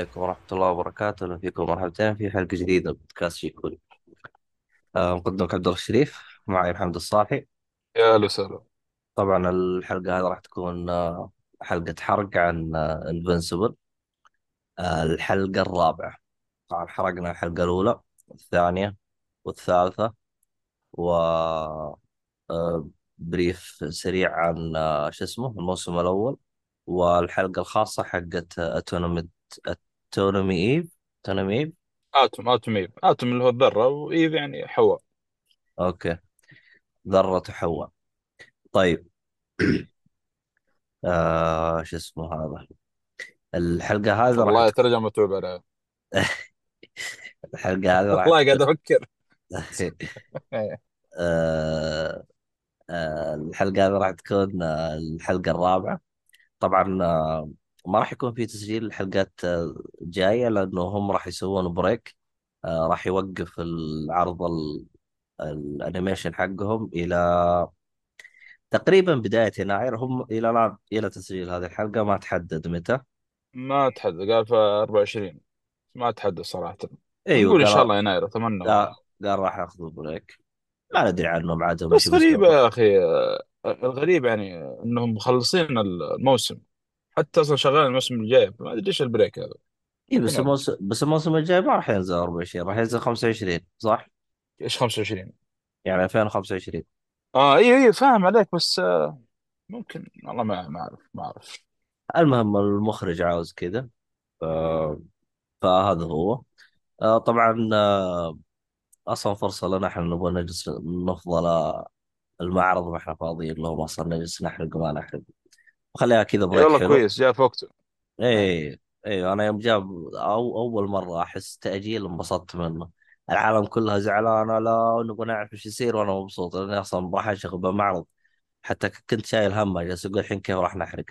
عليكم ورحمة الله وبركاته، أهلا فيكم مرحبتين في حلقة جديدة من بودكاست شيكول. آه، مقدمك عبد الله الشريف معي محمد الصالحي. يا أهلا وسهلا طبعا الحلقة هذه راح تكون آه، حلقة حرق عن Invincible الحلقة الرابعة. طبعا حرقنا الحلقة الأولى والثانية والثالثة و آه، brief سريع عن آه، شو اسمه الموسم الأول والحلقة الخاصة حقت Atom Atom Eve Atom Eve Atom Atom Eve Atom اللي هو الذرة و Eve يعني حواء. أوكي. ذرة حواء. طيب. آه شو اسمه هذا؟ الحلقة هذه راح والله تكون ترجمه متعوب عليها. الحلقة هذه راح والله قاعد أفكر. إيه. آه آه الحلقة هذه راح تكون آه الحلقة الرابعة. طبعا آه ما راح يكون في تسجيل الحلقات آه، جاية لأنه هم راح يسوون break آه راح يوقف العرض ال- ال animation حقهم إلى تقريبا بداية يناير. هم إلى الآن إلى تسجيل هذه الحلقة ما تحدد متى. ما تحدد قال في 24 ما تحدد صراحة. أيوه نقول إن شاء الله يناير أتمنى والله. قال راح ياخذوا break ما ندري عنهم عاد بس غريبة يا أخي آه، الغريب يعني إنهم مخلصين الموسم. حتى أصلا شغال الموسم الجاي. ما أدري إيش ال break هذا. اي بس الموسم بس الموسم الجاي ما راح ينزل 24 راح ينزل 25 صح؟ إيش 25 يعني 2025 آه أيوه أيوه فاهم عليك بس آه، ممكن والله ما ما أعرف ما أعرف. المهم المخرج عاوز كذا. فهذا هو. آه، طبعا آه، أصلا فرصة لنا إحنا نبغى نجلس نفضل المعرض ما إحنا فاضيين لهم أصلا نجلس نحرق وما نحرق. وخليها كذا اي بريك والله حلو كويس جاء في وقته. إيه. إيه. إيه أنا يوم جاب أو أول مرة أحس تأجيل انبسطت منه. العالم كلها زعلانة لا نبغى نعرف إيش يصير وأنا مبسوط. لاني أصلا راح اشغل بمعرض. حتى كنت شايل هم جالس أقول الحين كيف راح نحرق؟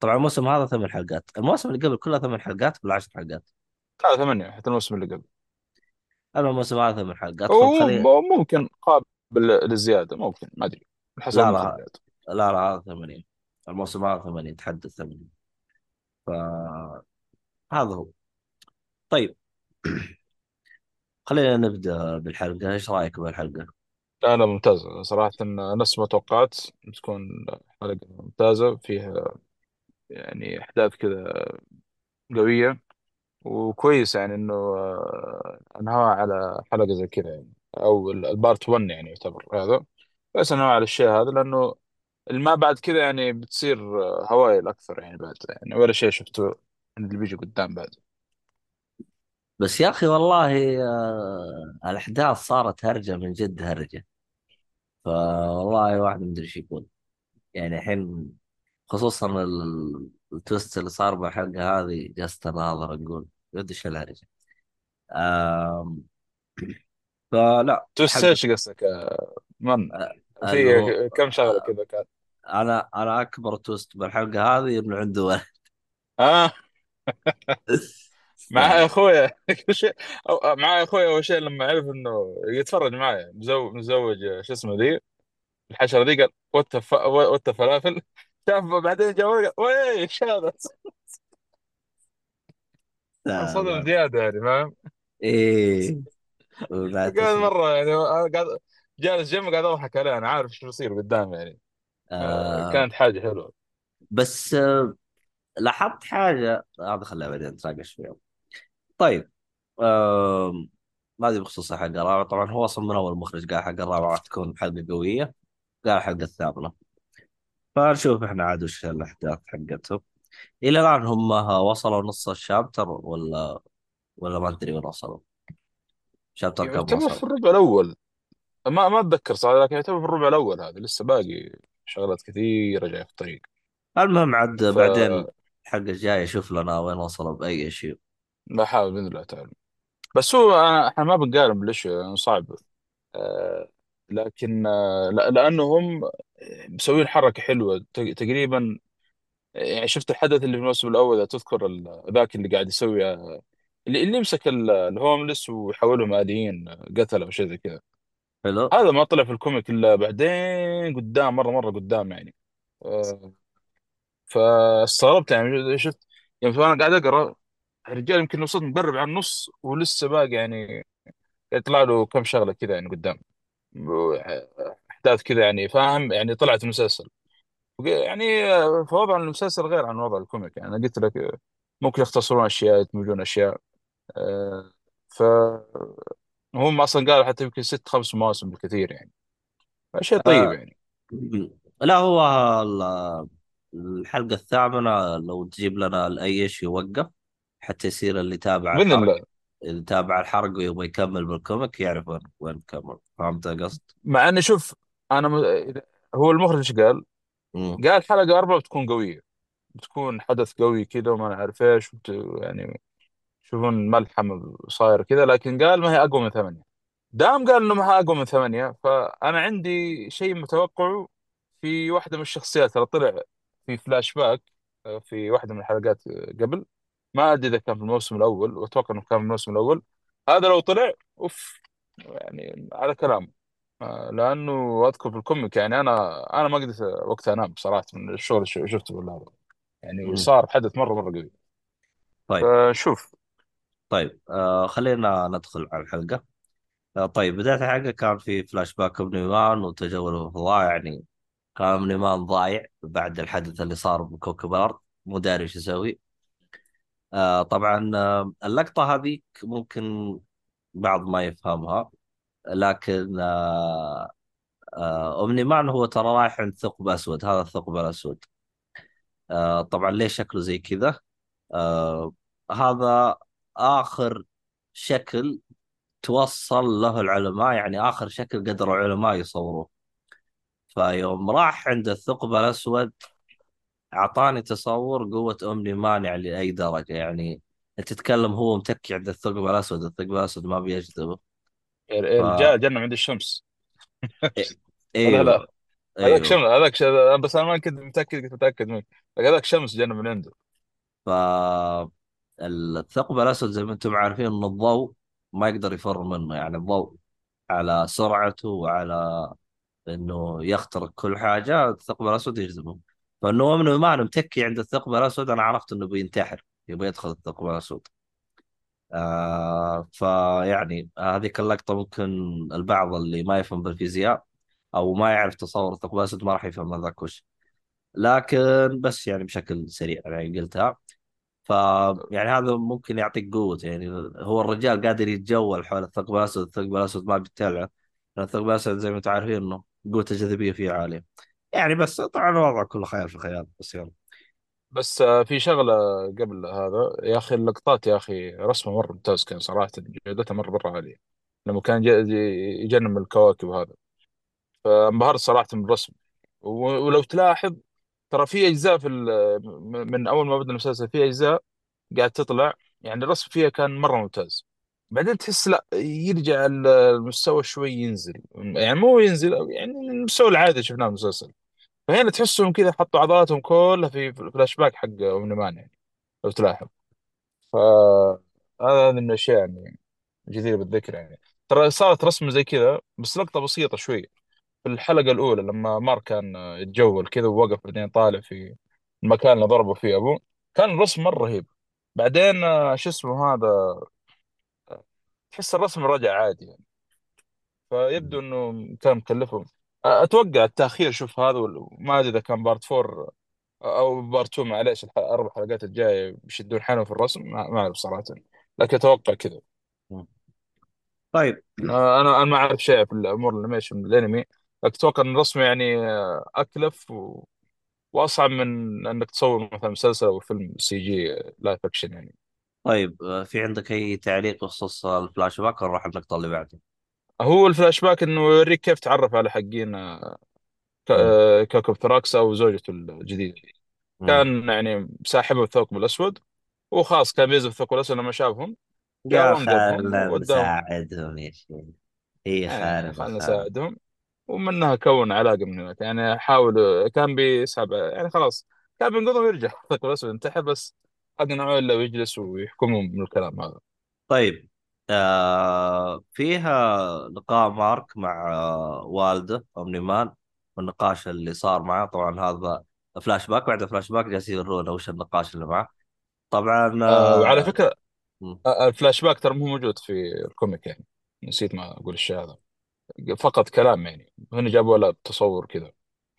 طبعا الموسم هذا ثمان حلقات. الموسم اللي قبل كلها ثمان حلقات بالعشر حلقات. هذا ثمانية حتى الموسم اللي قبل. اما الموسم هذا ثمان حلقات. ممكن قابل للزيادة ممكن ما على حسب لا لا لا لا هذا ثمانية. الموسم هذا ثمانية تحدث ثمانية. فهذا هو. طيب. خلينا نبدأ بالحلقة. إيش رأيك بالحلقة؟ لا لا ممتازة صراحة نفس ما توقعت تكون حلقة ممتازة. فيها يعني أحداث كذا قوية وكويس يعني إنه آه، أنهاها على حلقة زي كذا يعني. أو ال- البارت 1 يعني يعتبر هذا. بس أنهاها على الشيء هذا لأنه الما بعد كذا يعني بتصير آه، هوائل أكثر يعني بعد يعني ولا شيء شفته من اللي بيجي قدام بعد. بس يا أخي والله آه، الأحداث صارت هرجة من جد هرجة. فوالله واحد ما أدري إيش يقول. يعني الحين خصوصا ال- twist اللي صار بالحلقة هذه جلست اناظر أقول what إيش الهرجة. آم، فال twist إيش قصدك؟ يا من؟ آه، اللي في هو كم شغلة كذا كان أنا أنا أكبر twist بالحلقة هذه إنه عنده ولد. آه. مع أخويا. أو- مع أخويا أول شيء لما عرف إنه يتفرج معي مزوج مزوج شو اسمه ذي؟ الحشرة ذي قال وات. وات فلافل. شاف بعدين جاء قال وي إيش هذا؟ لا زيادة يعني فاهم؟ إيه. قال مرة يعني قاعد جالس جنبي قاعد أضحك عليه أنا عارف شو يصير قدام يعني. آه، آه كانت حاجة حلوة. بس آه لاحظت حاجة. هذا خليها بعدين نتناقش فيها طيب ما أدري بخصوص الحلقة الرابعه طبعا هو أصلا من أول مخرج قال الحلقة الرابعه راح تكون حلقة قوية قال الحلقة الثامنة. فنشوف إحنا عاد وش الأحداث حقتهم إلى الآن هم وصلوا نص الشابتر ولا ولا ما أدري وين وصلوا. شابتر كم يعتبر في الربع الأول. ما ما أتذكر صراحة لكن يعتبر في الربع الأول هذا لسه باقي. شغلات كثيره جاية في الطريق. المهم عاد بعدين فبحاول الحلقة الجايه شوف لنا وين وصلوا بأي شيء. بإذن الله تعالى بس هو أنا إحنا ما بنقارن بالاشياء لأنه صعب. آه لكن آه لا- لأنه هم مسوين حركة حلوة. تقريبا يعني شفت الحدث اللي في الموسم الأول اذا تذكر ذاك اللي قاعد يسوي آه، اللي اللي يمسك ال- الهوملس ويحولهم آليين آه، قتله أو شيء زي كذا. حلو. هذا ما طلع في ال comic إلا بعدين قدام مرة مرة قدام يعني. آه، فاستغربت يعني شفت يعني وأنا قاعد أقرأ الرجال يمكن وصلت مقرب على النص ولسه باقي يعني يطلع له كم شغلة كذا يعني قدام. أحداث كذا يعني فاهم؟ يعني طلعت المسلسل. يعني فوضع المسلسل غير عن وضع ال comic يعني. قلت لك ممكن يختصرون أشياء يدمجون أشياء. آه، ف هم أصلا قالوا حتى يمكن ست خمس مواسم بالكثير يعني شيء طيب آه يعني لا هو ال- الحلقة الثامنة لو تجيب لنا شيء يوقف حتى يصير اللي باذن الله اللي يتابع الحرق ويبغى يكمل بالكوميك يعرف وين وين كمل فهمت القصد؟ مع إني شوف أنا م... هو المخرج إيش قال؟ مم. قال حلقة أربعة بتكون قوية بتكون حدث قوي كذا وما نعرف إيش. يعني يشوفون ملحمه صاير كذا لكن قال ما هي أقوى من ثمانية. دام قال إنه ما هي أقوى من ثمانية فأنا عندي شيء متوقع في واحدة من الشخصيات. اللي طلع في فلاش باك آه، في واحدة من الحلقات آه، قبل. ما أدري إذا كان في الموسم الأول وأتوقع إنه كان في الموسم الأول. هذا لو طلع off يعني على كلامه آه، لأنه أذكر في ال comic يعني أنا أنا ما قدرت وقتها أنام بصراحه من الشغل اللي شفته بالله يعني. صار حدث مرة مرة قوي. طيب. فشوف. طيب آه خلينا ندخل على الحلقة. آه طيب بداية الحلقة كان في flashback Omni-Man وتجول الفضاء يعني كان Omni-Man ضايع بعد الحدث اللي صار بكوكب الأرض. مو داري إيش يسوي. آه طبعا آه اللقطة هذيك ممكن بعض ما يفهمها لكن آه آه Omni-Man هو ترى رايح عند ثقب أسود هذا الثقب الأسود. آه طبعا ليش شكله زي كذا؟ آه هذا آخر شكل توصل له العلماء يعني آخر شكل قدروا العلماء يصوروه. فيوم راح عند الثقب الأسود أعطاني تصور قوة أمني مانع لأي درجة. يعني تتكلم هو متكي عند الثقب الأسود الثقب الأسود ما بيجذبه. الرجال جنة عند الشمس. إيه- لا لا. هذاك شمس أيوه هذاك. بس أنا ما كنت متأكد كنت متأكد منك لكن هذاك شمس جنة من عنده. ف الثقب الأسود زي ما أنتم عارفين إن الضوء ما يقدر يفر منه يعني الضوء على سرعته وعلى إنه يخترق كل حاجة الثقب الأسود يجذبه فإنه من ما متكي عند الثقب الأسود أنا عرفت إنه بينتحر يبغى يدخل الثقب الأسود. آه فيعني هذيك اللقطة ممكن البعض اللي ما يفهم بالفيزياء أو ما يعرف تصور الثقب الأسود ما راح يفهم هذاك وش. لكن بس يعني بشكل سريع يعني قلتها. ف يعني هذا ممكن يعطيك قوة يعني هو الرجال قادر يتجول حول الثقب الأسود الثقب الأسود ما لأن الثقب الأسود زي ما أنتم عارفين إنه قوته الجاذبية فيه عالية. يعني بس طبعا الوضع كله خيال في خيال بس يلا. بس آه، في شغلة قبل هذا يا أخي اللقطات يا أخي رسمة مرة ممتاز كان صراحة جودتها مرة مرة عالية لما كان من الكواكب وهذا. فانبهرت صراحة من الرسم ولو تلاحظ ترى في أجزاء في ال- من أول ما بدأ المسلسل في أجزاء قاعد تطلع يعني الرسم فيها كان مرة ممتاز. بعدين تحس لا يرجع ال- المستوى شوي ينزل. يعني مو ينزل يعني المستوى العادي شفناه في المسلسل. فهنا تحسهم كذا حطوا عضلاتهم كلها في فلاش باك حق Omni-Man يعني لو تلاحظ. ف هذا من الأشياء يعني جديرة بالذكر يعني. ترى صارت رسمه زي كذا بس لقطة بسيطة شوي. في الحلقة الأولى لما مار كان يتجول كذا ووقف بعدين طالع في المكان اللي ضربه فيه أبوه كان الرسم مرة رهيب. بعدين آه، شو اسمه هذا؟ تحس الرسم رجع عادي يعني. فيبدو إنه كان مكلفهم أتوقع التأخير شوف هذا ما أدري إذا كان part 4 أو part 2 معليش الاربع حلقات الجاية بيشدون حالهم في الرسم ما ما اعرف صراحة لكن أتوقع كذا. طيب. آه، أنا أنا ما أعرف شيء في الأمور ال animation الأنمي. أتوقع إن الرسم يعني أكلف و... وأصعب من إنك تصور مثلا مسلسل أو فيلم CG live action يعني. طيب في عندك أي تعليق بخصوص الفلاش باك؟ ولا نروح النقطة اللي بعدها؟ هو الفلاش باك إنه يوريك كيف تعرف على حقين آه،. آه، كوكب Thraxa أو زوجته الجديدة. مم. كان يعني ساحبه الثقب الأسود وخلاص كان بينزل الثقب الأسود لما شافهم قال قام جابهم خلنا نساعدهم يا شيخ خاربة خلنا نساعدهم. ومنها كون علاقة من هناك. يعني حاول كان بيسحب يعني خلاص كان بينقذهم ويرجع. الاسود انتحر بس اقنعوه إلا ويجلس ويحكمهم من الكلام هذا. طيب آه فيها لقاء مارك مع آه والده أمني مان والنقاش اللي صار معه. طبعا هذا فلاش باك بعد فلاش باك جالسين يورونا وش النقاش اللي معه. طبعا آه وعلى آه فكرة. الفلاش باك ترى مو موجود في ال comic يعني. نسيت ما أقول الشيء هذا. فقط كلام يعني. هنا جابوا له تصور كذا.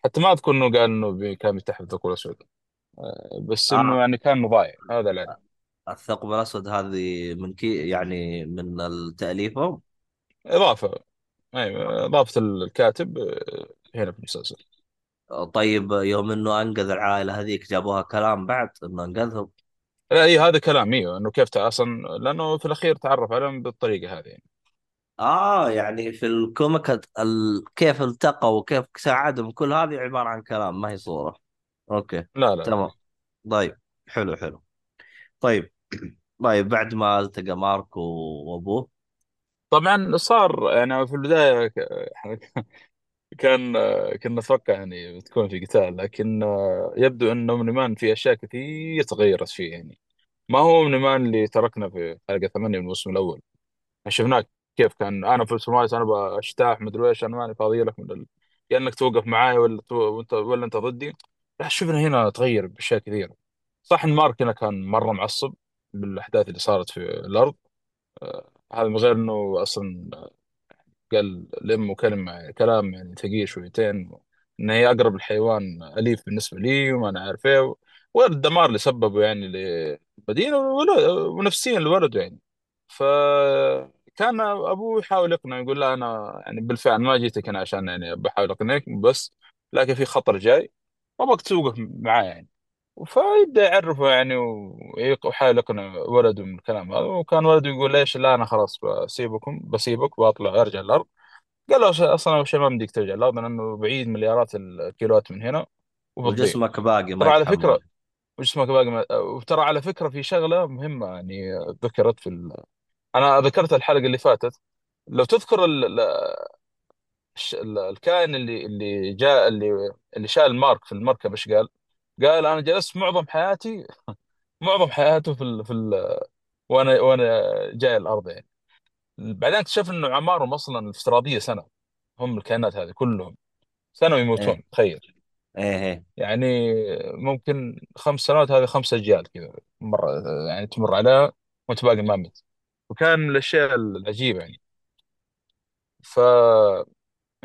حتى ما أذكر إنه قال إنه بي- كان بيتحف الثقب الاسود بس إنه آه يعني كان ضايع هذا العلم الثقب الأسود هذه من كي يعني من التأليفة؟ إضافة. أيوه إضافة الكاتب آه، هنا في المسلسل. طيب يوم إنه أنقذ العائلة هذيك جابوها كلام بعد إنه أنقذهم؟ لا اي هذا كلام إيوه إنه كيف تع- أصلا لأنه في الأخير تعرف عليهم بالطريقة هذه يعني. آه يعني في الكوميك ال... كيف التقوا وكيف ساعدهم كل هذه عبارة عن كلام ما هي صورة. أوكي لا لا. تمام. طيب حلو حلو. طيب طيب بعد ما التقى مارك و- وأبوه. طبعا صار يعني في البداية كان كنا نتوقع يعني بتكون في قتال لكن يبدو إنه من في أشياء كثير تغيرت فيه يعني. ما هو من اللي تركنا في حلقة ثمانية من الموسم الأول. شفناك كيف كان. أنا في السومالي أنا بجتاح مدري إيش أنا ماني فاضي لك من ال... يا انك توقف معاي ولا تو... وأنت ولا أنت ضدي. لا شفنا هنا تغير بأشياء كثيرة. صح إن مارك هنا كان مرة معصب بالأحداث اللي صارت في الأرض. آه، هذا من غير إنه أصلا قال لأمه كلمة كلام يعني ثقيل شويتين. إن هي أقرب الحيوان أليف بالنسبة لي وما أنا عارف إيه. والدمار اللي سببه يعني للمدينة وولد- ونفسيا لولده يعني. فكان أبوه يحاول يقنعه يقول لا أنا يعني بالفعل ما جيتك هنا عشان يعني بحاول أقنعك بس لكن في خطر جاي وأبغاك توقف معاه يعني. فيبدأ يعرفه يعني ويق- ويحاول يقنع ولده من الكلام هذا وكان ولده يقول ليش لا أنا خلاص بسيبكم بسيبك وأطلع أرجع الأرض. قال له "أص- أصلا أول شيء ما بديك ترجع الأرض لأنه بعيد مليارات الكيلوات من هنا وبتضيع وجسمك باقي ما ترى على فكرة يتحمل وجسمك باقي ما... وترى على فكرة في شغلة مهمة يعني ذكرت في ال... أنا ذكرت الحلقة اللي فاتت. لو تذكر ال... ال... الش- ال- الكائن اللي اللي جاء اللي اللي شال مارك في المركب إيش قال؟ قال أنا جلست معظم حياتي معظم حياته في ال... في ال... وأنا وأنا جاي الأرض يعني. بعدين اكتشف إنه أعمارهم أصلا الافتراضيه سنة. هم الكائنات هذه كلهم. سنة ويموتون إيه. تخيل. إيه إيه. يعني ممكن خمس سنوات هذه خمس أجيال كذا مرة يعني تمر عليها وأنت باقي ما مت وكان من الأشياء العجيبة يعني. ف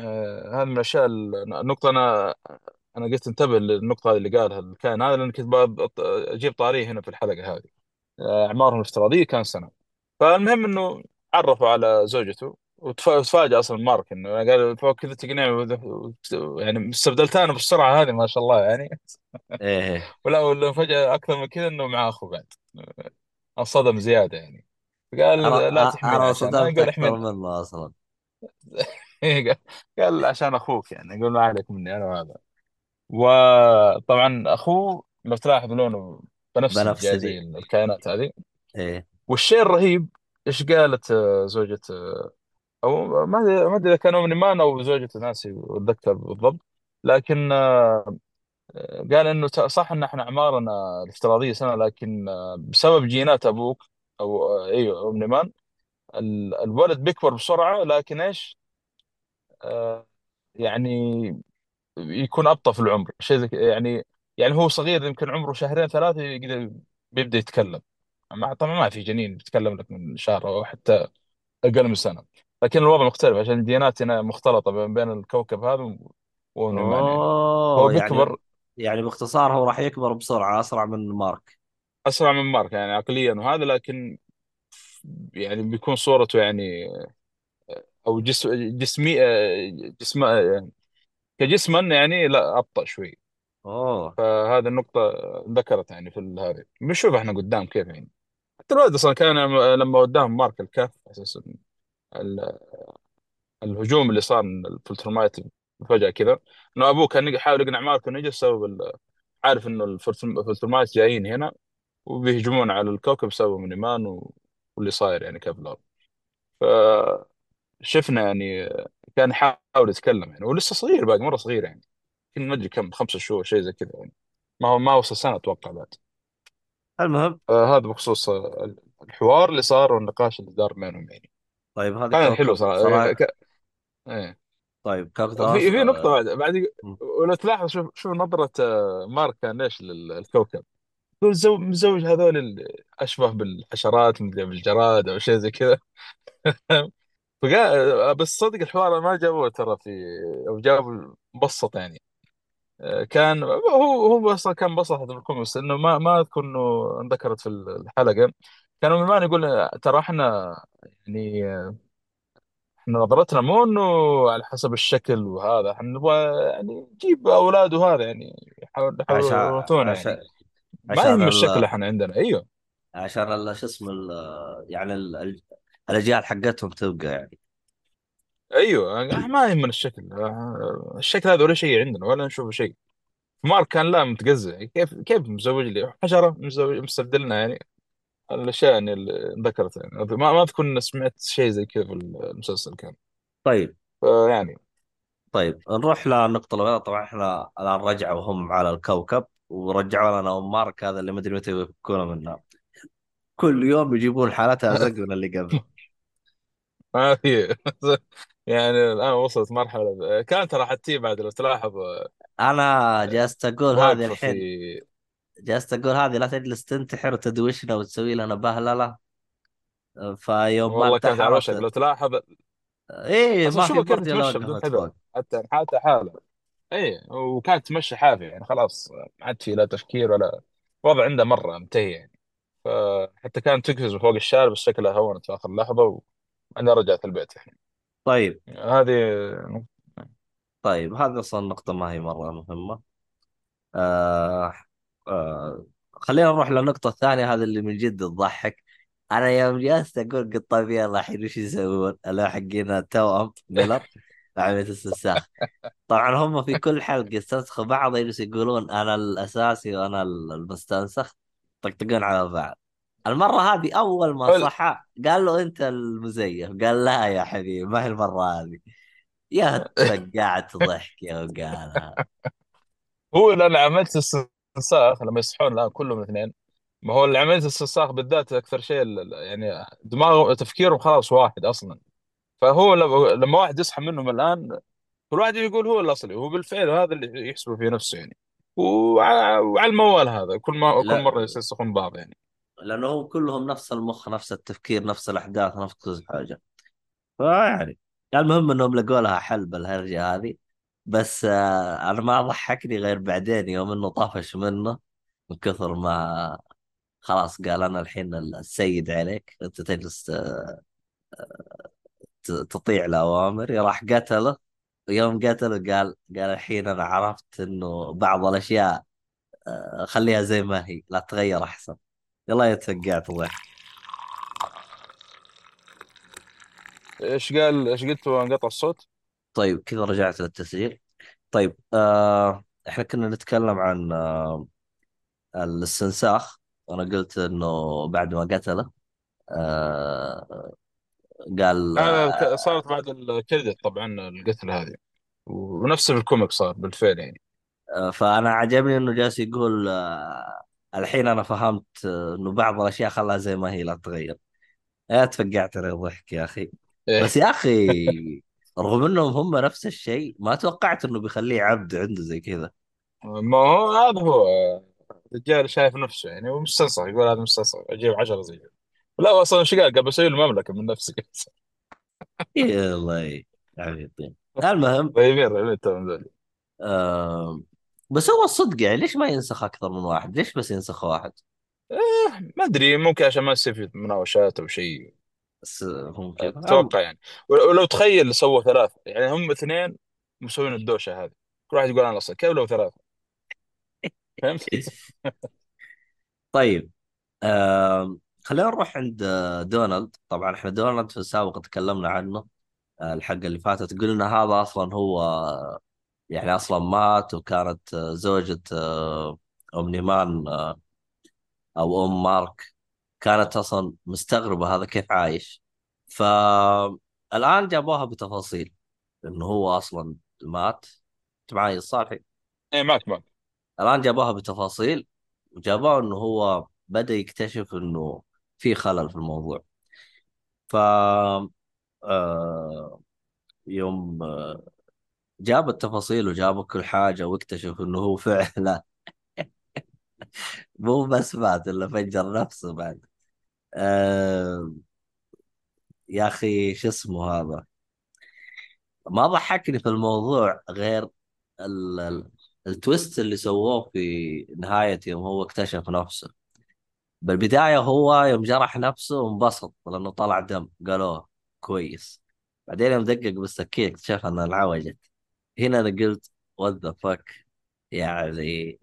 آه، هذه من الأشياء النقطة أنا أنا قلت انتبه للنقطة هذه اللي قالها الكائن هذا لأن كنت أجيب طاريه هنا في الحلقة هذه. آه، أعمارهم الافتراضية كان سنة. فالمهم إنه عرفوا على زوجته وتف- وتفاجأ أصلا مارك إنه قال فوق كذا تقنعني يعني استبدلتها أنا بالسرعة هذه ما شاء الله يعني. إيه. ولا ولا فجأة أكثر من كذا إنه معاه أخو بعد. انصدم زيادة يعني. قال أنا لا تحميني أنا عشان أنا صدمت قال أكثر منه أصلا. قال قال عشان أخوك يعني يقول ما عليك مني أنا وهذا. وطبعا أخوه لو تلاحظ لونه بنفسجي جاي زي بنفسجي الكائنات هذه. إيه. والشيء الرهيب إيش قالت آه، زوجة آه، أو ما أدري ما أدري إذا كان أم نيمان أو زوجة ناسي أتذكر بالضبط. لكن آه، قال إنه ت- صح إن إحنا أعمارنا الافتراضية سنة لكن آه، بسبب جينات أبوك أو أيوه ام نيمان ال- الولد بيكبر بسرعة لكن إيش؟ آه، يعني يكون أبطأ في العمر. شيء زي كده، يعني يعني هو صغير يمكن عمره شهرين ثلاثة يقدر بيبدأ يتكلم. مع طبعا ما في جنين بيتكلم لك من شهر أو حتى أقل من سنة. لكن الوضع مختلف عشان الجينات هنا مختلطة بين بين الكوكب هذا و- وام نيمان يعني. هو أوه يعني بيكبر يعني باختصار هو راح يكبر بسرعة أسرع من مارك. أسرع من مارك يعني عقليا وهذا لكن يعني بيكون صورته يعني أو جسم جسمي جسم كجسما يعني لا أبطأ شوي. اوه فهذه النقطة ذكرت يعني في ال- هذه بنشوف إحنا قدام كيف يعني. حتى الولد أصلا كان لما وداهم مارك الكهف أساسا ال- الهجوم اللي صار من ال Viltrumite فجأة كذا إنه أبوه كان يحاول يقنع مارك إنه يجي بسبب ال- عارف إنه ال Viltru- ال Viltrumite جايين هنا. وبيهجمون على الكوكب بسبب أومني مان و... واللي صاير يعني كيف الأرض. فشفنا يعني كان يحاول يتكلم يعني ولسه صغير باقي مرة صغير يعني. يمكن ما أدري كم خمسة شهور شيء زي كذا يعني. ما هو ما وصل سنة أتوقع بعد. المهم. آه هذا بخصوص الحوار اللي صار والنقاش اللي دار بينهم يعني. طيب هذا كان حلو آه، صراحة. ك... إيه. طيب كوكب في. في نقطة آه. بعد بعد ولو تلاحظ شوف شوف نظرة آه، مارك كان ليش للكوكب زو مزوج هذول ال- أشبه بالحشرات مدري بالجراد أو شيء زي كذا. فقال بس صدق الحوار ما جابوه ترى في أو جابوا مبسط يعني. كان هو هو أصلا كان مبسط هذا الكوميكس إنه ما ما أذكر إنه انذكرت في الحلقة. كانوا من يقول ترى إحنا يعني إحنا نظرتنا مو إنه على حسب الشكل وهذا إحنا نبغى يعني نجيب أولاد وهذا يعني يحاول يحاولوا عشان يورثونا يعني. عشان ما يهم الشكل ال... إحنا عندنا. أيوه. عشان. شو اسمه ال... يعني ال... ال- الأجيال حقتهم تبقى يعني. أيوه. ما يهمنا الشكل. الشكل هذا ولا شيء عندنا ولا نشوف شيء. مارك كان لا متقزع كيف كيف مزوج لي؟ حشرة مزوج مستبدلنا يعني. الأشياء يعني اللي ذكرت يعني. ما ما أذكر إني سمعت شيء زي كذا في المسلسل كان. طيب. فيعني طيب. نروح للنقطة الأولى. طبعا إحنا الآن رجعوا وهم على الكوكب. ورجعوا لنا أم مارك هذا اللي ما أدري متى يفكونا منه. كل يوم يجيبون حالتها أزق من اللي قبل. ما في يعني الآن وصلت مرحلة. كانت ترى حتى بعد لو تلاحظ أنا جالس أقول هذه واقفه في الحين جالس أقول هذه لا تجلس تنتحر وتدوشنا وتسوي لنا بهللة. فيوم ما والله كانت على وشك انتحرت لو تلاحظ إيه أصلا ما في كيف بدون حتى حاله اي وكانت تمشي حافيه يعني خلاص ما عاد في لا تفكير ولا وضع عنده مرة منتهي يعني. فحتى كانت تقفز فوق الشارع بس شكلها هونت في آخر لحظة وبعدين رجعت البيت يعني. طيب. هذه طيب هذه أصلا نقطة ما هي مرة مهمة. آه آه خلينا نروح للنقطة الثانية هذا اللي من جد تضحك. أنا يوم جلست أقول قد طيب يلا الحين وش يسوون؟ اللي حقين التوأم ميلر عملية الاستنساخ طبعا هم في كل حلقة يستنسخوا بعض يجلسوا يقولون أنا الأساسي وأنا المستنسخ طقطقون على بعض. المرة هذه أول ما صحى قال له أنت المزيف. قال لا يا حبيبي ما هي المرة هذه. يا تفقعت ضحك يا وقالها هو لأن عمليه الاستنساخ لما يصحون الآن كلهم الاثنين ما هو اللي عمليه الاستنساخ بالذات أكثر شيء يعني دماغه تفكيرهم خلاص واحد أصلا. فهو لما واحد يصحى منهم الآن كل واحد يقول هو الأصلي هو بالفعل هذا اللي يحسبه في نفسه يعني. وع- وعلى الموال هذا كل ما كل مرة يستنسخون بعض يعني. لأنه هم كلهم نفس المخ نفس التفكير نفس الأحداث نفس كل حاجة. فيعني المهم إنهم لقوا لها حل بالهرجة هذه. بس آه أنا ما ضحكني غير بعدين يوم إنه طفش منه من كثر ما خلاص قال أنا الحين السيد عليك أنت تجلس ت- تطيع الأوامر راح قتله. ويوم قتله قال قال الحين أنا عرفت إنه بعض الأشياء آه، خليها زي ما هي لا تغير أحسن. يلا يتفقعت ضحك إيش قال إيش قلت وانقطع الصوت؟ طيب كذا رجعت للتسجيل. طيب آه إحنا كنا نتكلم عن آه الاستنساخ. أنا قلت إنه بعد ما قتله آه قال آه صارت بعد الكريدت طبعا القتل هذه. ونفس الكوميك صار بالفعل يعني. آه، فأنا عجبني إنه جالس يقول آه الحين أنا فهمت آه إنه بعض الأشياء خلاها زي ما هي لا تغير. يا تفقعت على ضحك يا أخي. إيه. بس يا أخي رغم إنهم هم نفس الشيء ما توقعت إنه بيخليه عبد عنده زي كذا. ما هو هذا هو الرجال شايف نفسه يعني ومستنصح يقول هذا مستنصح أجيب 10 زي كذا. لا أصلا إيش قال؟ قال بسوي له مملكه من نفسي. يلا عبيطين المهم. ذولي آه بس هو الصدق يعني ليش ما ينسخ أكثر من واحد؟ ليش بس ينسخ واحد؟ ما أدري ممكن عشان ما يصير في مناوشات أو شيء. بس أم... أتوقع يعني. ولو تخيل سووا ثلاثة يعني هم اثنين مسوين الدوشة هذه. كل واحد يقول أنا الاصل كيف لو ثلاثة؟ فهمت؟ طيب. آه خلينا نروح عند آه، دونالد. طبعا إحنا دونالد في السابق تكلمنا عنه آه، الحلقة اللي فاتت قلنا هذا أصلا هو آه، يعني أصلا مات وكانت زوجة أم نيمان أو أم مارك. كانت أصلا مستغربة هذا كيف عايش. فالان جابوها بتفاصيل إنه هو أصلا مات. انت معي الصالحي إيه معك معك الآن جابوها بتفاصيل وجابوه إنه هو بدأ يكتشف إنه في خلل في الموضوع. ف آه، يوم آه، جاب التفاصيل وجاب كل حاجة واكتشف إنه هو فعلا مو بس مات إلا فجر نفسه بعد. آه يا أخي شو اسمه هذا؟ ما ضحكني في الموضوع غير ال... ال... ال twist اللي سووه في نهاية يوم هو اكتشف نفسه. بالبداية هو يوم جرح نفسه انبسط لأنه طلع دم. قالوه كويس. بعدين يوم دقق بالسكين اكتشف أنها انعوجت. هنا أنا قلت what the fuck يعني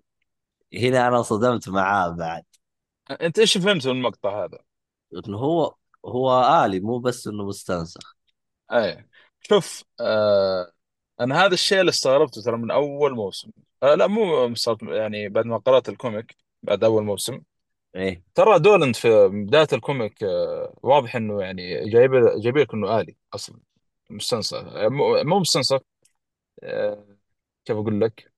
هنا أنا صدمت معاه بعد. أنت إيش فهمت من المقطع هذا؟ إنه هو هو آلي مو بس إنه مستنسخ. إيه شوف آه أنا هذا الشيء اللي استغربته ترى من أول موسم. آه لا مو يعني بعد ما قرأت ال comic بعد أول موسم. إيه. ترى دونالد في بداية ال comic آه واضح إنه يعني جايب جايب لك إنه آلي أصلا مستنسخ آه، مو مو مستنسخ آه كيف أقول لك؟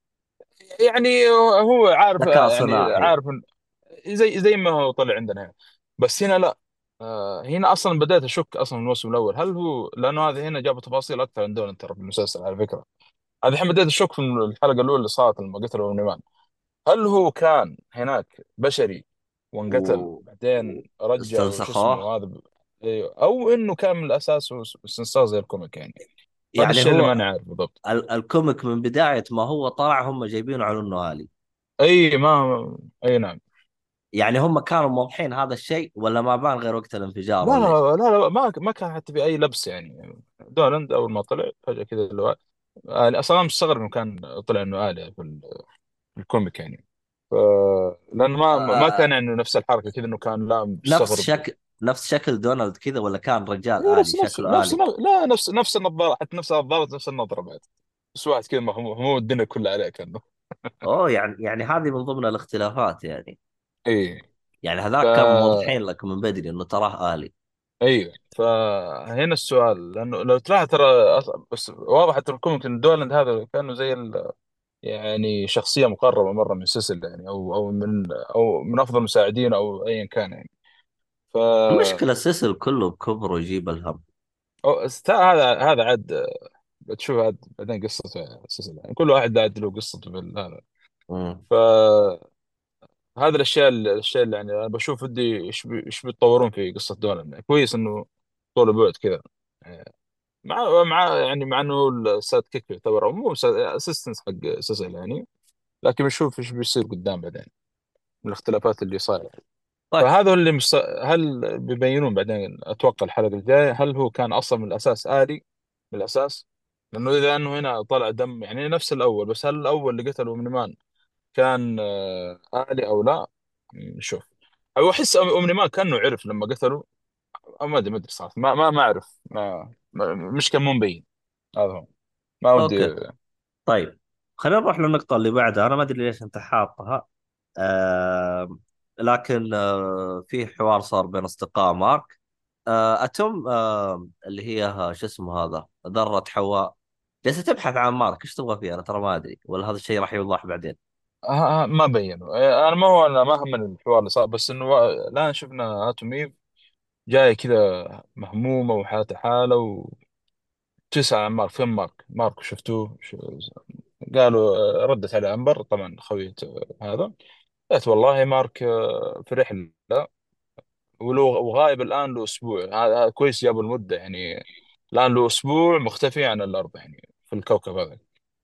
يعني هو عارف ذكاء آه، يعني صناعي. عارف إن- زي زي ما هو طلع عندنا هنا. بس هنا لا آه هنا أصلا بدأت أشك أصلا من الموسم الأول هل هو لأنه هذا هنا جابوا تفاصيل أكثر عن دولند ترى في المسلسل على فكرة. هذه الحين بديت أشك في الحلقة الأولى اللي صارت لما قتلوا نيمان. هل هو كان هناك بشري وانقتل. بعدين رجع واستنسخوه هذا ب... أيوه. أو إنه كان من الأساس استنساخ زي ال comic يعني هذا يعني الشيء اللي هو ماني عارف بالضبط ال- ال comic من بداية ما هو طلع هم جايبينه على انه آلي إي ما إي نعم يعني هم كانوا موضحين هذا الشيء ولا ما بان غير وقت الانفجار لا؟ لا لا, لا ما ما كان حتى في أي لبس يعني دونالد أول ما طلع فجأة كذا اللي هو أصلا مستغرب إنه كان طلع انه آلي في ال- في ال comic يعني ف... لأنه ما ما كان آه يعني نفس الحركة كذا إنه كان لا نفس شكل نفس شكل دونالد كذا ولا كان رجال آلي نفس شكله نفس آلي لا نفس نفس النظارة حتى نفس النظارة نفس النظرة بعد. بس واحد كذا مو الدنيا كلها عليه كأنه. أوه يعني يعني هذه من ضمن الاختلافات يعني. اي يعني ف هذاك كان موضحين لك من بدري إنه تراه آلي. أيوه فهنا السؤال لأنه لو تلاحظ ترى بس واضح حتى ال comic إن دونالد هذا كأنه زي ال... يعني شخصية مقربة مرة من سيسل يعني أو أو من أو من أفضل المساعدين أو ايا كان يعني. ف المشكلة سيسل كله بكبره ويجيب الهم. أو- است- هذا هذا عاد بتشوف عاد بعدين قصته سيسل يعني. كل واحد عاد له قصته في هذا. مم. ف هذه الأشياء الأشياء اللي يعني أنا بشوف ودي بي- إيش بيتطورون في قصة دونالد يعني. كويس إنه طول بعد كذا. يعني مع مع يعني مع انه ال sidekick يعتبر مو assistant حق سيسل يعني. لكن بنشوف إيش بيصير قدام بعدين من الاختلافات اللي صايرة. طيب. فهذا اللي مست... هل بيبينون بعدين؟ أتوقع الحلقة الجاية هل هو كان أصلا من الأساس آلي؟ من الأساس؟ لأنه إذا أنه هنا طلع دم يعني نفس الأول بس هل الأول اللي قتله مان كان آلي أو لا؟ نشوف. أو أحس امني ما كأنه عرف لما قتله. ما أدري ما أدري صراحة. ما ما ما أعرف. ما, ما مش كان مو مبين هذا هو. ما ودي طيب خلينا نروح للنقطة اللي بعدها. أنا ما أدري ليش أنت حاطها. آه لكن آه في حوار صار بين أصدقاء مارك. آه اتم آه اللي هي ها- شو اسمه هذا ذرة حواء. جالسة تبحث عن مارك. إيش تبغى فيه أنا ترى ما أدري. ولا هذا الشيء راح يوضح بعدين؟ آه آه، ما بينوا. آه، أنا ما هو أنا ما همني الحوار اللي صار بس إنه وا- الآن شفنا أتوم إيف جاية كذا مهمومة وحالتها حالة وتسأل عن مارك فين مارك؟ مارك شفتوه؟ شو قالوا آه، ردت على أنبر طبعا خوية هذا. قالت والله مارك آه، في رحلة. ولو وغايب الآن له أسبوع هذا كويس جابوا المدة يعني. الآن له أسبوع مختفي عن الأرض يعني في الكوكب هذا.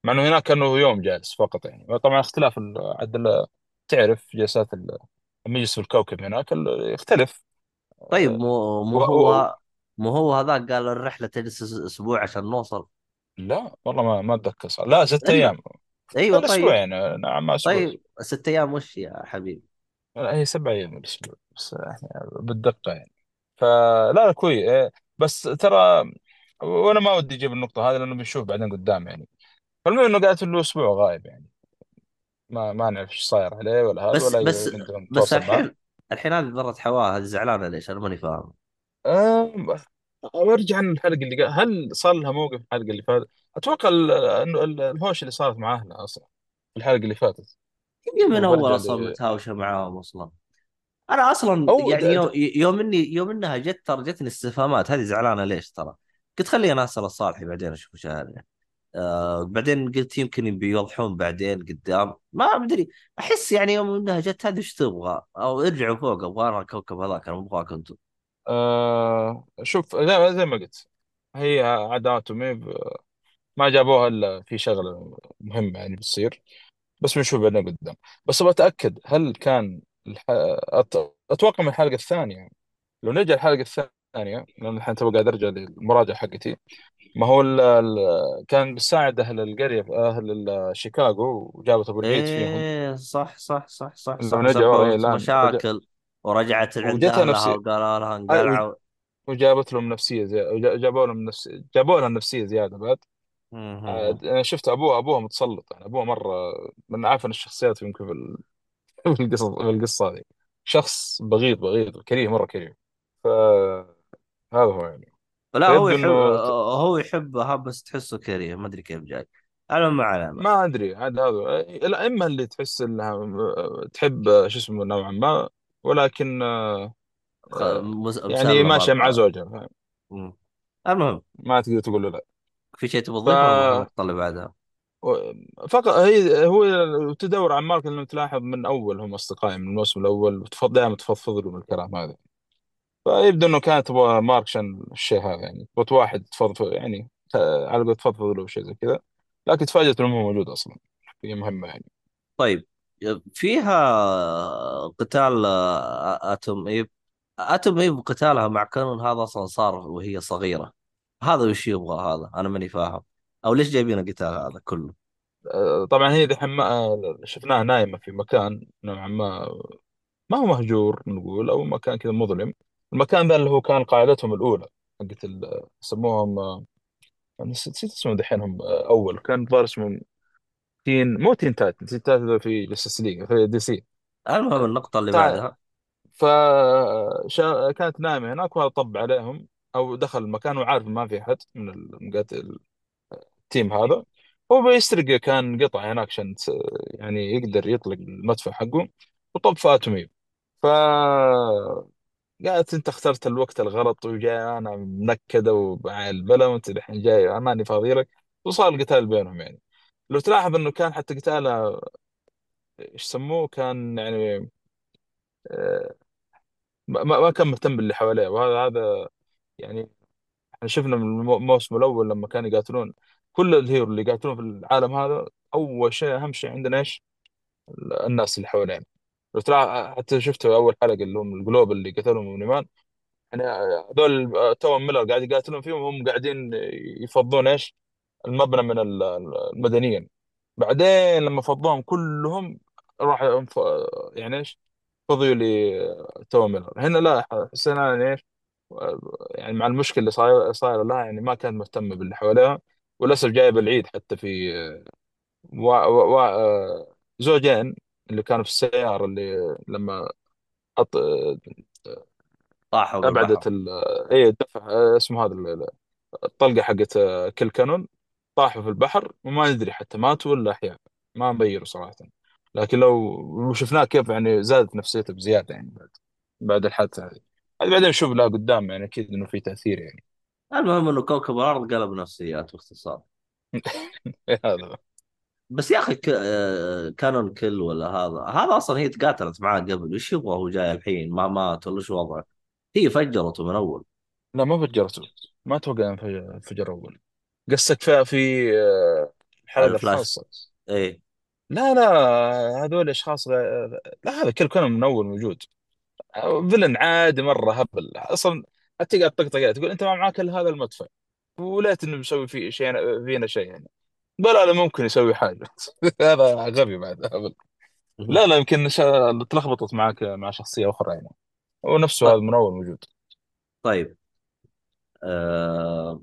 مع إنه هناك كأنه يوم جالس فقط يعني. طبعا اختلاف ال- عاد تعرف جلسات ال- لما يجلس في الكوكب هناك يختلف. طيب مو. مو. هو مو هو هذاك قال الرحلة تجلس أسبوع عشان نوصل؟ لا والله ما ما أتذكر صار لا ست الا أيام. أيوه طيب. يعني نعم ما أسبوع. طيب ست أيام وش يا حبيبي؟ لا، هي سبع أيام الأسبوع بس يعني بالدقة يعني. فلا لا كويس بس ترى وأنا ما ودي أجيب النقطة هذه لأنه بنشوف بعدين قدام يعني. فالمهم إنه قاعد له أسبوع غايب يعني. ما ما نعرف إيش صاير عليه ولا هذا بس ولا بس بس الحين الحين هذه ذرة حواء هذه زعلانة ليش؟ أنا ماني فاهم. أم... برجع عن الحلقة اللي قا- هل صار لها موقف الحلقة اللي فاتت؟ أتوقع انه ال- الهوش اللي صارت مع اهلها أصلا في الحلقة اللي فاتت. من أول أصلا ل... متهاوشة معاهم أصلا. أنا أصلا. يعني د... يوم, يوم إني يوم إنها جت ترى جتني استفهامات هذه زعلانة ليش ترى؟ قلت خليني أنا اسال الصالحي بعدين أشوف وش هذا آه بعدين قلت يمكن بيوضحون بعدين قدام. ما أدري أحس يعني يوم إنها جت هذه إيش تبغى؟ أو ارجعوا فوق أبغى الكوكب هذاك أنا ابغاك أنتم. آه شوف زي, ما قلت هي عادات وميب ما جابوها إلا في شغلة مهمة يعني بتصير. بس بنشوف بعدين قدام. بس أبغى أتأكد هل كان الح... أت... أتوقع من الحلقة الثانية. لو نرجع الحلقة الثانية لأن الحين تو قاعد أرجع للمراجعة حقتي. ما هو ال... ال... كان بيساعد أهل القرية أهل شيكاغو وجابت أبو العيد فيهم. إيه صح صح صح صح صح نرجع ورا إيه سببت الان رجع مشاكل ورجعت عند وجتها أهلها وقالوا لها انقلعوا. وجابت لهم نفسية زي... وجا- جابوا لهم نفس جابوا لها نفسية زيادة بعد. أنا شفت أبوها أبوها متسلط يعني أبوها مرة من اعفن الشخصيات يمكن في ال- في القصة في القصة هذه. شخص بغيض بغيض كريه مرة كريه. فهذا هو يعني. لا هو فيبدو يحب انه ت- هو يحبها بس تحسه كريه. ما أدري كيف جاي. أنا ما علامه ما. أدري عاد هذا الائمه اللي تحس إنها تحب شو اسمه نوعا ما ولكن خ... مس- يعني ماشيه مع. زوجها. المهم. ما تقدر تقول له لا. في شيء تبغى ف تضيفه النقطه اللي بعدها؟ فقط هي هو تدور عن مارك انه تلاحظ من أول هم أصدقائي من الموسم الأول دائما تفضفض له من الكلام هذا. فيبدو إنه كانت تبغى مارك عشان الشيء هذا يعني. تبغى واحد تفضفض يعني على قولة تفضفض له شيء زي كذا. لكن تفاجأت إنه هو موجود أصلا. هي مهمة يعني. طيب. فيها قتال آه، اتوم ايب اتوم ايب قتالها مع كانون هذا أصلا صار وهي صغيرة. هذا وش يبغى هذا؟ أنا ماني فاهم. أو ليش جايبين القتال هذا كله؟ أه، طبعا هي دحين ما- شفناها نايمة في مكان نوعا ما ما هو مهجور نقول أو مكان كذا مظلم. المكان ذا اللي هو كان قاعدتهم الأولى حقت ال- يسموهم أه، نسيت نسيت اسمه دحين هم أه، أول. كان ظاهر اسمه Teen مو Teen Titans Teen Titans في Justice League في DC. المهم النقطة اللي تع... بعدها. ف شا... كانت نايمة هناك وهذا طب عليهم أو دخل المكان وعارف ما في أحد من المقاتل التيم هذا. هو بيسرق كان قطع هناك عشان ت- يعني يقدر يطلق المدفع حقه وطب في اتومي ف قالت أنت اخترت الوقت الغلط وجاي أنا منكدة ومع البلا وانت الحين جاي ماني فاضي لك وصار القتال بينهم يعني. لو تلاحظ إنه كان حتى قتاله إيش سموه كان يعني آه، ما ما كان مهتم باللي حواليه. وهذا هذا يعني إحنا شفنا من المو- الموسم الأول لما كانوا يقاتلون كل ال hero اللي يقاتلون في العالم هذا أول شيء أهم شيء عندنا إيش؟ الناس اللي حوالينا. لو تلاحظ حتى شفت أول حلقة اللي هم ال Globe اللي قتلهم نيمان يعني هذول توأم مولر قاعد يقاتلون فيهم هم قاعدين يفضون إيش؟ المبنى من ال- المدنيين بعدين لما فضوهم كلهم راح يعني إيش؟ فضيوا لتوم ميلر هنا لا حسينا يعني إيش؟ يعني مع المشكلة اللي صايره صايرة لها يعني ما كانت مهتمه باللي حواليها وللأسف جايب العيد حتى في و... و... و... زوجين اللي كانوا في السيارة اللي لما أط... طاحوا ابعدت ال... إيه الدفع اسمه هذا ال- الطلقة حقت كل كانون. طاحوا في البحر وما ندري حتى ماتوا ولا أحياء. ما مبينوا صراحة. لكن لو لو شفناه كيف يعني زادت نفسيته بزيادة يعني بعد بعد الحادثة هذه. هذه بعدين نشوف لها قدام يعني أكيد إنه في تأثير يعني. المهم إنه كوكب الأرض قلب نفسيات باختصار. هذا. بس يا أخي ك... آه، كانون كل ولا هذا. هذا أصلا هي تقاتلت معاه قبل. إيش يبغى هو جاي الحين؟ ما مات ولا شو وضعه. هي فجرته من أول. لا ما فجرته. ما أتوقع إنه فجر فجر أول. قصدك في في الحلقة الخاصه إيه. لا لا هذول أشخاص غ- لا هذا كل كانوا من أول موجود. فيلن عادي مرة هبل. أصلا حتى قاعد طقطق تقول أنت ما معاك إلا هذا المدفع. وليت إنه مسوي في شيء فينا شيء يعني. بلا لا ممكن يسوي حاجة. هذا غبي بعد. لا لا يمكن شا- تلخبطت معك مع شخصية أخرى يعني. هو نفسه ط- هذا من أول موجود. طيب. آه...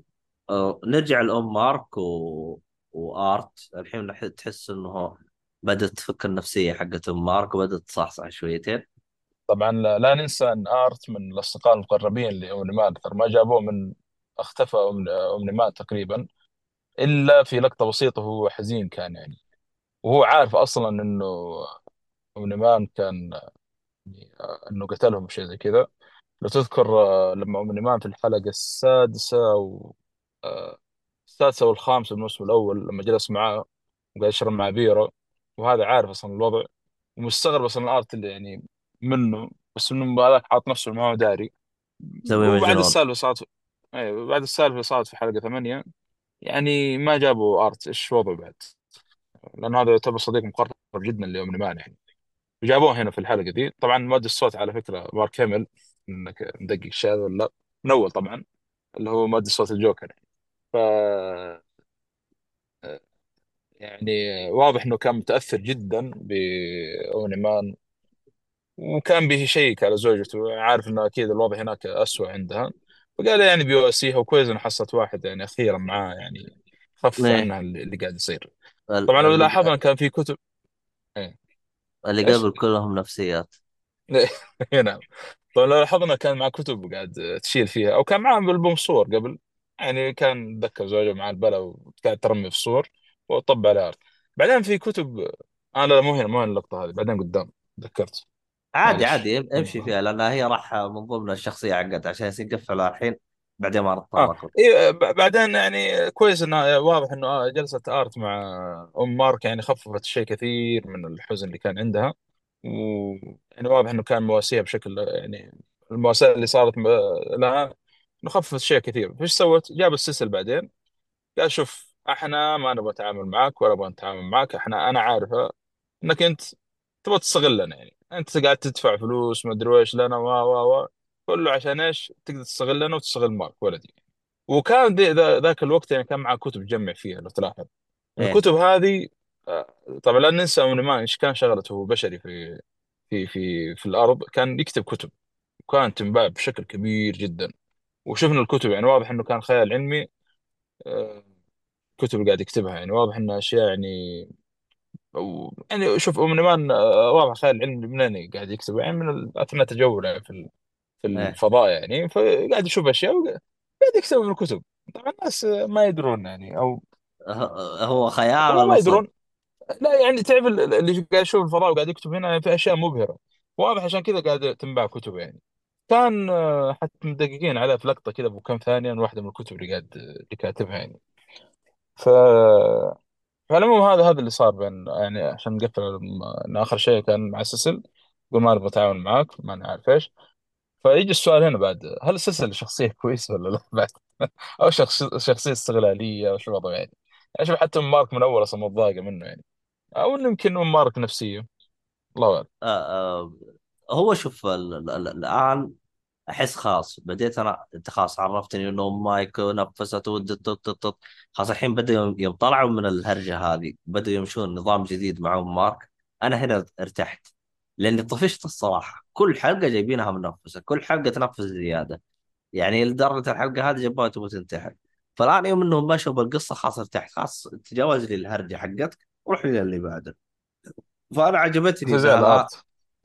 آه... نرجع لأم مارك و... وآرت. الحين تحس إنه بدأت تفك النفسية حقت ام مارك وبدأت تصحصح شويتين. طبعا لا, لا ننسى إن آرت من الأصدقاء المقربين لاونيمان ترى ما جابوه من اختفى أم- اونيمان تقريبا. إلا في لقطة بسيطة وهو حزين كان يعني. وهو عارف أصلا إنه اونيمان كان يعني إنه قتلهم شيء زي كذا. لو تذكر آه، لما اونيمان في الحلقة السادسة أو آه، السادسة والخامسة الموسم الأول لما جلس معاه وقاعد يشرب مع بيرة وهذا عارف أصلا الوضع ومستغرب أصلا الآرت اللي يعني منه بس إنه هذاك حاط نفسه ما هو داري. مسوي وبعد مجنون. السالفة صارت. أيوة بعد السالفة اللي صارت في حلقة ثمانية. يعني ما جابوا آرت إيش وضعه بعد؟ لأن هذا يعتبر صديق مقرب جدا ليوم مان يعني. وجابوه هنا في الحلقة دي. طبعا مؤدي الصوت على فكرة مارك هيمل إنك مدقق الشيء هذا ولا لا؟ من أول طبعا اللي هو مؤدي صوت الجوكر يعني. ف يعني واضح إنه كان متأثر جدا باوني مان وكان بيشيك على زوجته. عارف إنه أكيد الوضع هناك اسوء عندها. فقال يعني بيواسيها وكويس إنه حصلت واحد يعني أخيرا معاه يعني خف إيه عنها اللي قاعد يصير. طبعا لو لاحظنا كان في كتب إيه. اللي؟ قبل كلهم نفسيات. هنا طبعا لو لاحظنا كان معاه كتب قاعد تشيل فيها أو كان معاه بالبوم صور قبل. يعني كان تذكر زوجه مع البلا وقاعد ترمي في صور وطب على الأرض. بعدين في كتب لا لا مو هنا مو هنا اللقطة هذه بعدين قدام تذكرت عادي عادي إم- امشي فيها لأنها هي راح من ضمن الشخصية عقد عشان يصير يقفلها الحين بعدين ما له. إيه بعدين يعني كويس إنه واضح إنه آه جلسة آرت مع أم مارك يعني خففت شيء كثير من الحزن اللي كان عندها و يعني واضح إنه كان مواسيها بشكل يعني المواساة اللي صارت لها إنه خففت شيء كثير. فايش سوت؟ جاب السلسل بعدين قال شوف إحنا ما نبغى نتعامل معك ولا نبغى نتعامل معك إحنا أنا عارفة إنك أنت تبغى تستغلنا يعني. أنت قاعد تدفع فلوس ما أدري إيش لنا و و و كله عشان إيش؟ تقدر تستغلنا وتستغل مارك ولدي. وكان ذي- ذا- ذاك الوقت يعني كان معه كتب جمع فيها لو تلاحظ. إيه. الكتب هذه آه، طبعا لا ننسى انه ما إيش كان شغلته هو بشري في في في في الأرض كان يكتب كتب. وكانت تنباع بشكل كبير جدا. وشفنا الكتب يعني واضح إنه كان خيال علمي. آه، كتب قاعد يكتبها يعني واضح إنها أشياء يعني يعني شوف ام نيمان آه، واضح خيال علمي لبناني قاعد يكتب يعني من أثناء تجوله في ال- في إيه. الفضاء يعني. فقاعد يشوف أشياء وقاعد يكتب من الكتب. طبعا الناس ما يدرون يعني أو ه- هو خيال ما ولا ما صدق؟ يدرون لا يعني تعرف ال- اللي قاعد يشوف الفضاء وقاعد يكتب هنا في أشياء مبهرة. واضح عشان كذا قاعد تنباع كتب يعني. كان آه، حتى مدققين عليها في لقطة كذا بكم ثانية من واحدة من الكتب اللي قاعد اللي كاتبها يعني. ف فالعموم هذا هذا اللي صار بين يعني عشان نقفل إن آخر شيء كان مع سيسل يقول ما نبغى نتعاون معاك ما نعرف إيش. فيجي السؤال هنا بعد هل سيسل شخصية كويسه ولا لا؟ بعد. أو شخص شخصية استغلالية أو شو وضعه يعني. يعني شوف حتى مارك من أول أصلا متضايقة منه يعني. أو إنه يمكن مارك نفسية. الله أعلم. آه آه هو شوف ال- ال- ال- الآن أحس خلاص بديت أنا أنت خلاص عرفتني إنه مايك نفست ودت. خلاص الحين بدأوا يوم طلعوا من الهرجة هذه بدأوا يمشون نظام جديد معهم مارك. أنا هنا ارتحت لأني طفشت الصراحة. كل حلقة جايبينها منفسه كل حلقة تنفس زيادة. يعني لدرجة الحلقة هذه جابوها تبغى تنتحر. فالآن يوم إنهم مشوا بالقصة خلاص ارتحت. خلاص تجاوز لي الهرجة حقتك وروح لي اللي بعده. فأنا عجبتني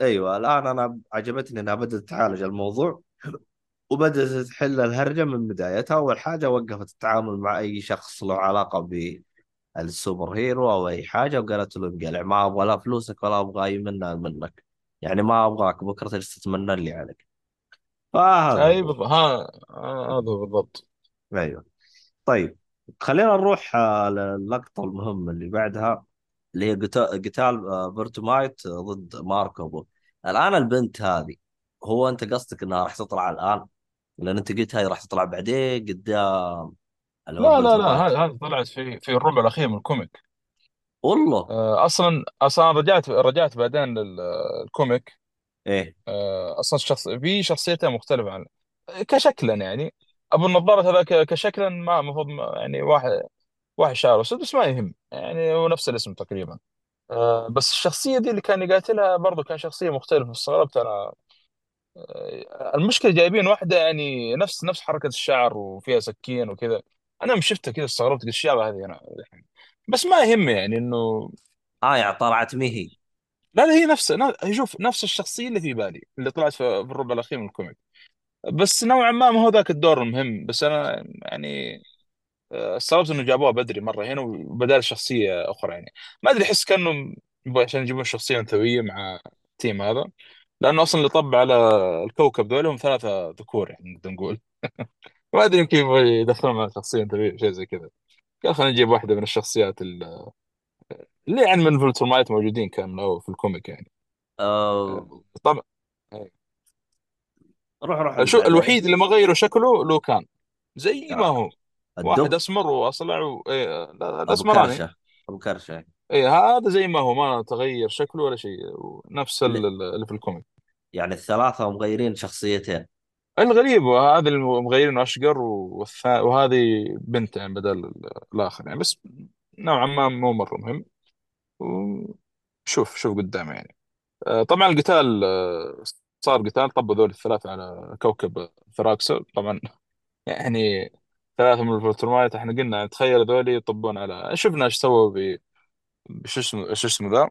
أيوه الآن أنا عجبتني إنها بدأت تعالج الموضوع. وبدأت تحل الهرجة من بدايتها. أول حاجة وقفت التعامل مع أي شخص له علاقة بال superhero أو أي حاجة وقالت له انقلع ما أبغى لا فلوسك ولا أبغى أي منها منك. يعني ما أبغاك بكرة تجلس تتمنى اللي عليك. فهذا هو بالضبط ها هذا بالضبط. أيوه. طيب خلينا نروح آه، للقطه المهمة اللي بعدها اللي هي قتا- قتال آه، Viltrumite ضد مارك وأبوه الآن البنت هذه هو أنت قصدك إنها راح تطلع الآن؟ لأن أنت قلت هاي راح تطلع بعدين قدام لا لا لا هذا هذا طلعت في في الربع الأخير من ال comic والله؟ آه، أصلا أصلا رجعت رجعت بعدين لل comic. إيه. آه، أصلا الشخص في شخصيته مختلفة عن كشكلا يعني. أبو النظارة هذاك كشكلا ما المفروض يعني واحد واحد شعره أسود بس ما يهم يعني هو نفس الاسم تقريبا. آه، بس الشخصية دي اللي كان يقاتلها برضه كان شخصية مختلفة استغربت أنا. المشكلة جايبين واحدة يعني نفس نفس حركة الشعر وفيها سكين وكذا. أنا يوم شفتها كذا استغربت قلت إيش يابا هذه أنا الحين. بس ما يهم يعني إنه آه يعني طلعت مهي لا لا هي نفس نا- شوف نفس الشخصية اللي في بالي اللي طلعت في في الربع الأخير من ال comic. بس نوعا ما ما هو ذاك الدور المهم. بس أنا يعني آه، استغربت إنه جابوها بدري مرة هنا وبدال شخصية أخرى يعني. ما أدري أحس كانه يبغوا عشان يجيبون شخصية انثويه مع ال team هذا. لأنه أصلا اللي طب على الكوكب ذول هم ثلاثة ذكور يعني نقدر نقول. ما أدري يمكن يدخلون مع شخصيه انثويه شيء زي كذا. قال خلينا نجيب واحدة من الشخصيات ال- اللي يعني من Viltrumite موجودين كان أو في ال comic يعني. آه آه، طبعا. روح روح. شو الوحيد اللي ما غيروا شكله؟ لو كان. زي ما آه، هو واحد أسمر وأصلع و... إيه لا أبو الاسمراني كرشة. أبو كرشة. إيه هذا زي ما هو ما تغير شكله ولا شيء نفس اللي في الكوميك. يعني الثلاثة مغيرين شخصيتين. الغريب هذا المغيرين أشقر والثا... وهذه بنت يعني بدل ال- الآخر. يعني بس نوعا ما مو مرة مهم. وشوف شوف قدام يعني. آه، طبعا القتال آه، صار قتال طب ذول الثلاثة على كوكب فراكسو طبعا يعني ثلاثة من ال Viltrumite إحنا قلنا تخيل ذولي يطبون على شفنا إيش سووا ب بشو اسمه شو اسمه ذا؟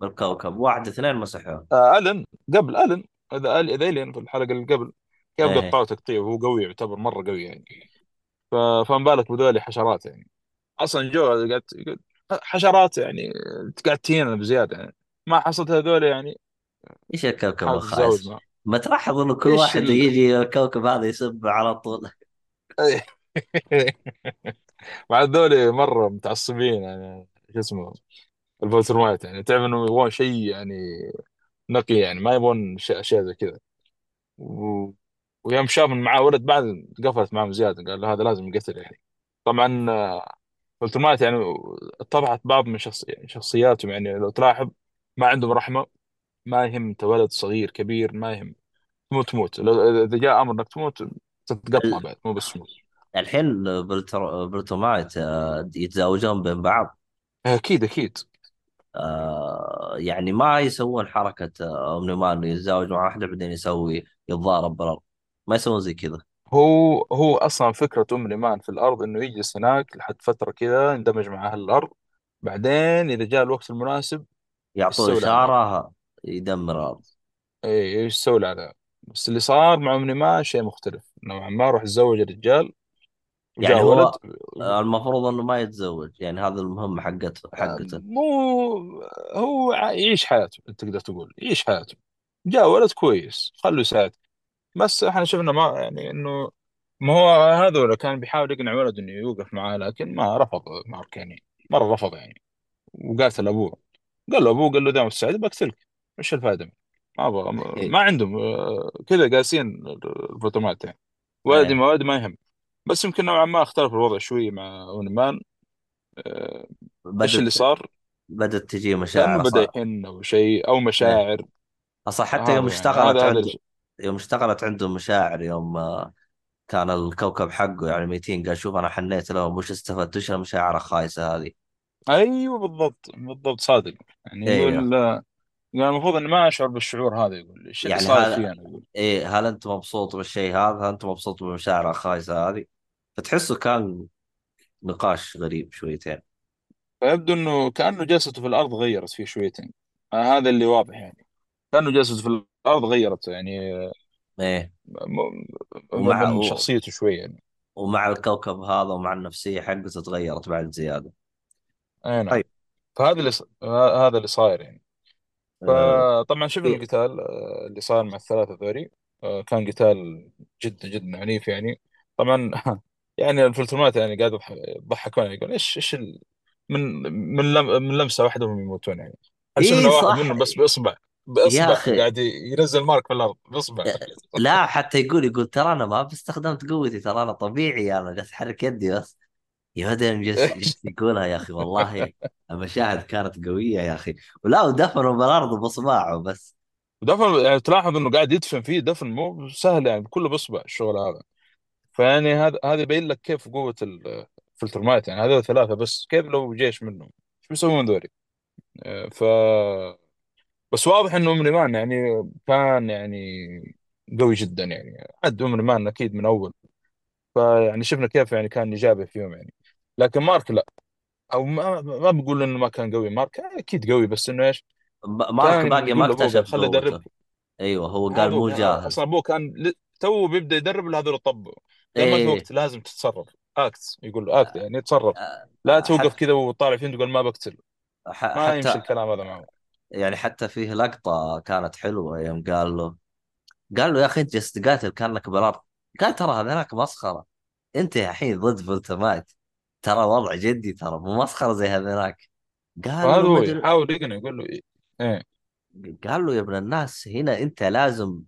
بالكوكب واحد اثنين مسحوه آه ألن. قبل ألن. اذا ال اذا الين في الحلقة اللي قبل. كيف إيه. قطعوا تقطيع وهو قوي يعتبر مرة قوي يعني. فما بالك بذول حشرات يعني. أصلا جو قاعد حشرات يعني قاعد تهيننا بزيادة يعني. ما حصلت هذول يعني. إيش الكوكب الخايس؟ ما تلاحظ انه كل واحد ال... يجي الكوكب هذا يسب على طول. مع ذولي مرة متعصبين يعني. شو اسمه ال Viltrumite يعني تعرف إنه يبغون شيء يعني نقي يعني ما يبغون أشياء زي كذا. و... ويوم شاف معاه ولد بعد قفلت معهم زيادة قال له هذا لازم يقتل يعني. طبعا Viltrumite يعني اتبعت بعض من شخص... يعني شخصياتهم يعني لو تلاحظ ما عندهم رحمة ما يهم أنت ولد صغير كبير ما يهم. تموت تموت. لو إذا جاء أمر إنك تموت تتقطع بعد مو بس تموت. الحين Viltru... Viltrumite آه، يتزاوجون بين بعض. أكيد أكيد. آه، يعني ما يسوون حركة آه، Omni-Man يتزاوج مع واحدة بعدين يسوي يتضارب بالأرض. ما يسوون زي كذا. هو هو أصلا فكرة Omni-Man في الأرض إنه يجلس هناك لحد فترة كذا يندمج مع أهل الأرض. بعدين إذا جاء الوقت المناسب يعطوه عليهم إشارة يدمر الأرض. اي يستولى عليهم بس اللي صار مع ام الايمان شيء مختلف. نوعا ما راح تزوج الرجال. يعني ولد هو آه، المفروض إنه ما يتزوج. يعني هذا المهمة حقته حقته. مو هو يعيش حياته تقدر تقول. يعيش حياته. جاء ولد كويس. خلوا يساعد. بس إحنا شفنا ما يعني إنه ما هو هذول كان بيحاول يقنع ولده إنه يوقف معاه لكن ما رفض مارك يعني مرة رفض يعني. وقاتل ابوه قال له أبوه قال له دام تساعد بقتلك. إيش الفائده منه؟ ما أبغى ما عندهم آه، كذا قاسين الفوتومات يعني. ولدي ما ولدي ما يهم. بس يمكن نوعا ما اختلف الوضع شوي مع اونمان آه، إيش اللي بدت صار؟ بدت تجي كانه مشاعر بدأ يحن أو شيء أو مشاعر. أصلا حتى يوم هذا يعني. اشتغلت هذا هذا يوم اشتغلت عنده مشاعر يوم آه، كان الكوكب حقه يعني ميتين قال شوف أنا حنيت لهم وش استفدت وش المشاعر الخايسة هذه؟ أيوه بالضبط بالضبط صادق. يعني إيه. يقول آه، يعني المفروض اني ما أشعر بالشعور هذا يقول إيش اللي يعني صاير فيه هل أنا يقول. إيه هل أنت مبسوط بالشيء هذا؟ هل أنت مبسوط بالمشاعر الخايسة هذه؟ فتحسه كان نقاش غريب شويتين. فيبدو إنه كأنه جلسته في الأرض غيرت فيه شويتين. هذا اللي واضح يعني. كأنه جلسته في الأرض غيرت يعني إيه. ومع من شخصيته شوي يعني. ومع الكوكب هذا ومع النفسية حقته تغيرت بعد زيادة. أي نعم. طيب. فهذا اللي ص- هذا اللي صاير يعني. فطبعا شفنا إيه. القتال آه، اللي صار مع الثلاثة ذولي آه، كان قتال جدا جدا عنيف يعني. طبعا يعني الفلترمات يعني قاعد يضح- يضحكون يعني يقول إيش إيش ال... من من لم... من لمسة واحدة هم يموتون يعني. هل شفنا إيه واحد صح. منهم بس بإصبع يا بإصبع أخي قاعد ينزل مارك في الأرض بإصبع. لا حتى يقول يقول ترى أنا ما استخدمت قوتي ترى أنا طبيعي أنا جالس أحرك يدي بس. يا جالس إيش يقولها يا أخي؟ والله المشاهد كانت قوية يا أخي. ولا ودفنوا بالأرض باصبعه بس. دفن يعني تلاحظ إنه قاعد يدفن فيه دفن مو سهل يعني كله بإصبع الشغل هذا. فيعني هذا هذا يبين لك كيف قوة الفلترمات يعني هذول ثلاثة بس. كيف لو جيش منهم؟ إيش بيسوون ذولي؟ ف بس واضح إنه Omni-Man يعني كان يعني قوي جدا يعني. عد Omni-Man أكيد من أول. فيعني شفنا كيف يعني كان إيجابي فيهم يعني. لكن مارك لا. أو ما, ما بقول إنه ما كان قوي. مارك أكيد قوي بس إنه إيش؟ مارك كان باقي ما اكتشف خلي ادربك أيوه هو قال مو قال- جاهز. أصلا أبوه كان تو بيبدأ يدرب لهذول طبوا قال ما في إيه. وقت لازم تتصرف. act يقول له act يعني تصرف لا توقف كذا وطالع فين تقول ما بقتل. ما يمشي الكلام هذا معه. يعني حتى فيه لقطة كانت حلوة يوم قال له قال له يا أخي أنت جالس تقاتل كأنك بالارض قال ترى هذاك مسخرة. أنت الحين ضد فولتمايت ترى وضع جدي ترى مو مسخرة زي هذاك قال له هو يحاول يقنع يقول له إيه إيه. قال له يا ابن الناس هنا أنت لازم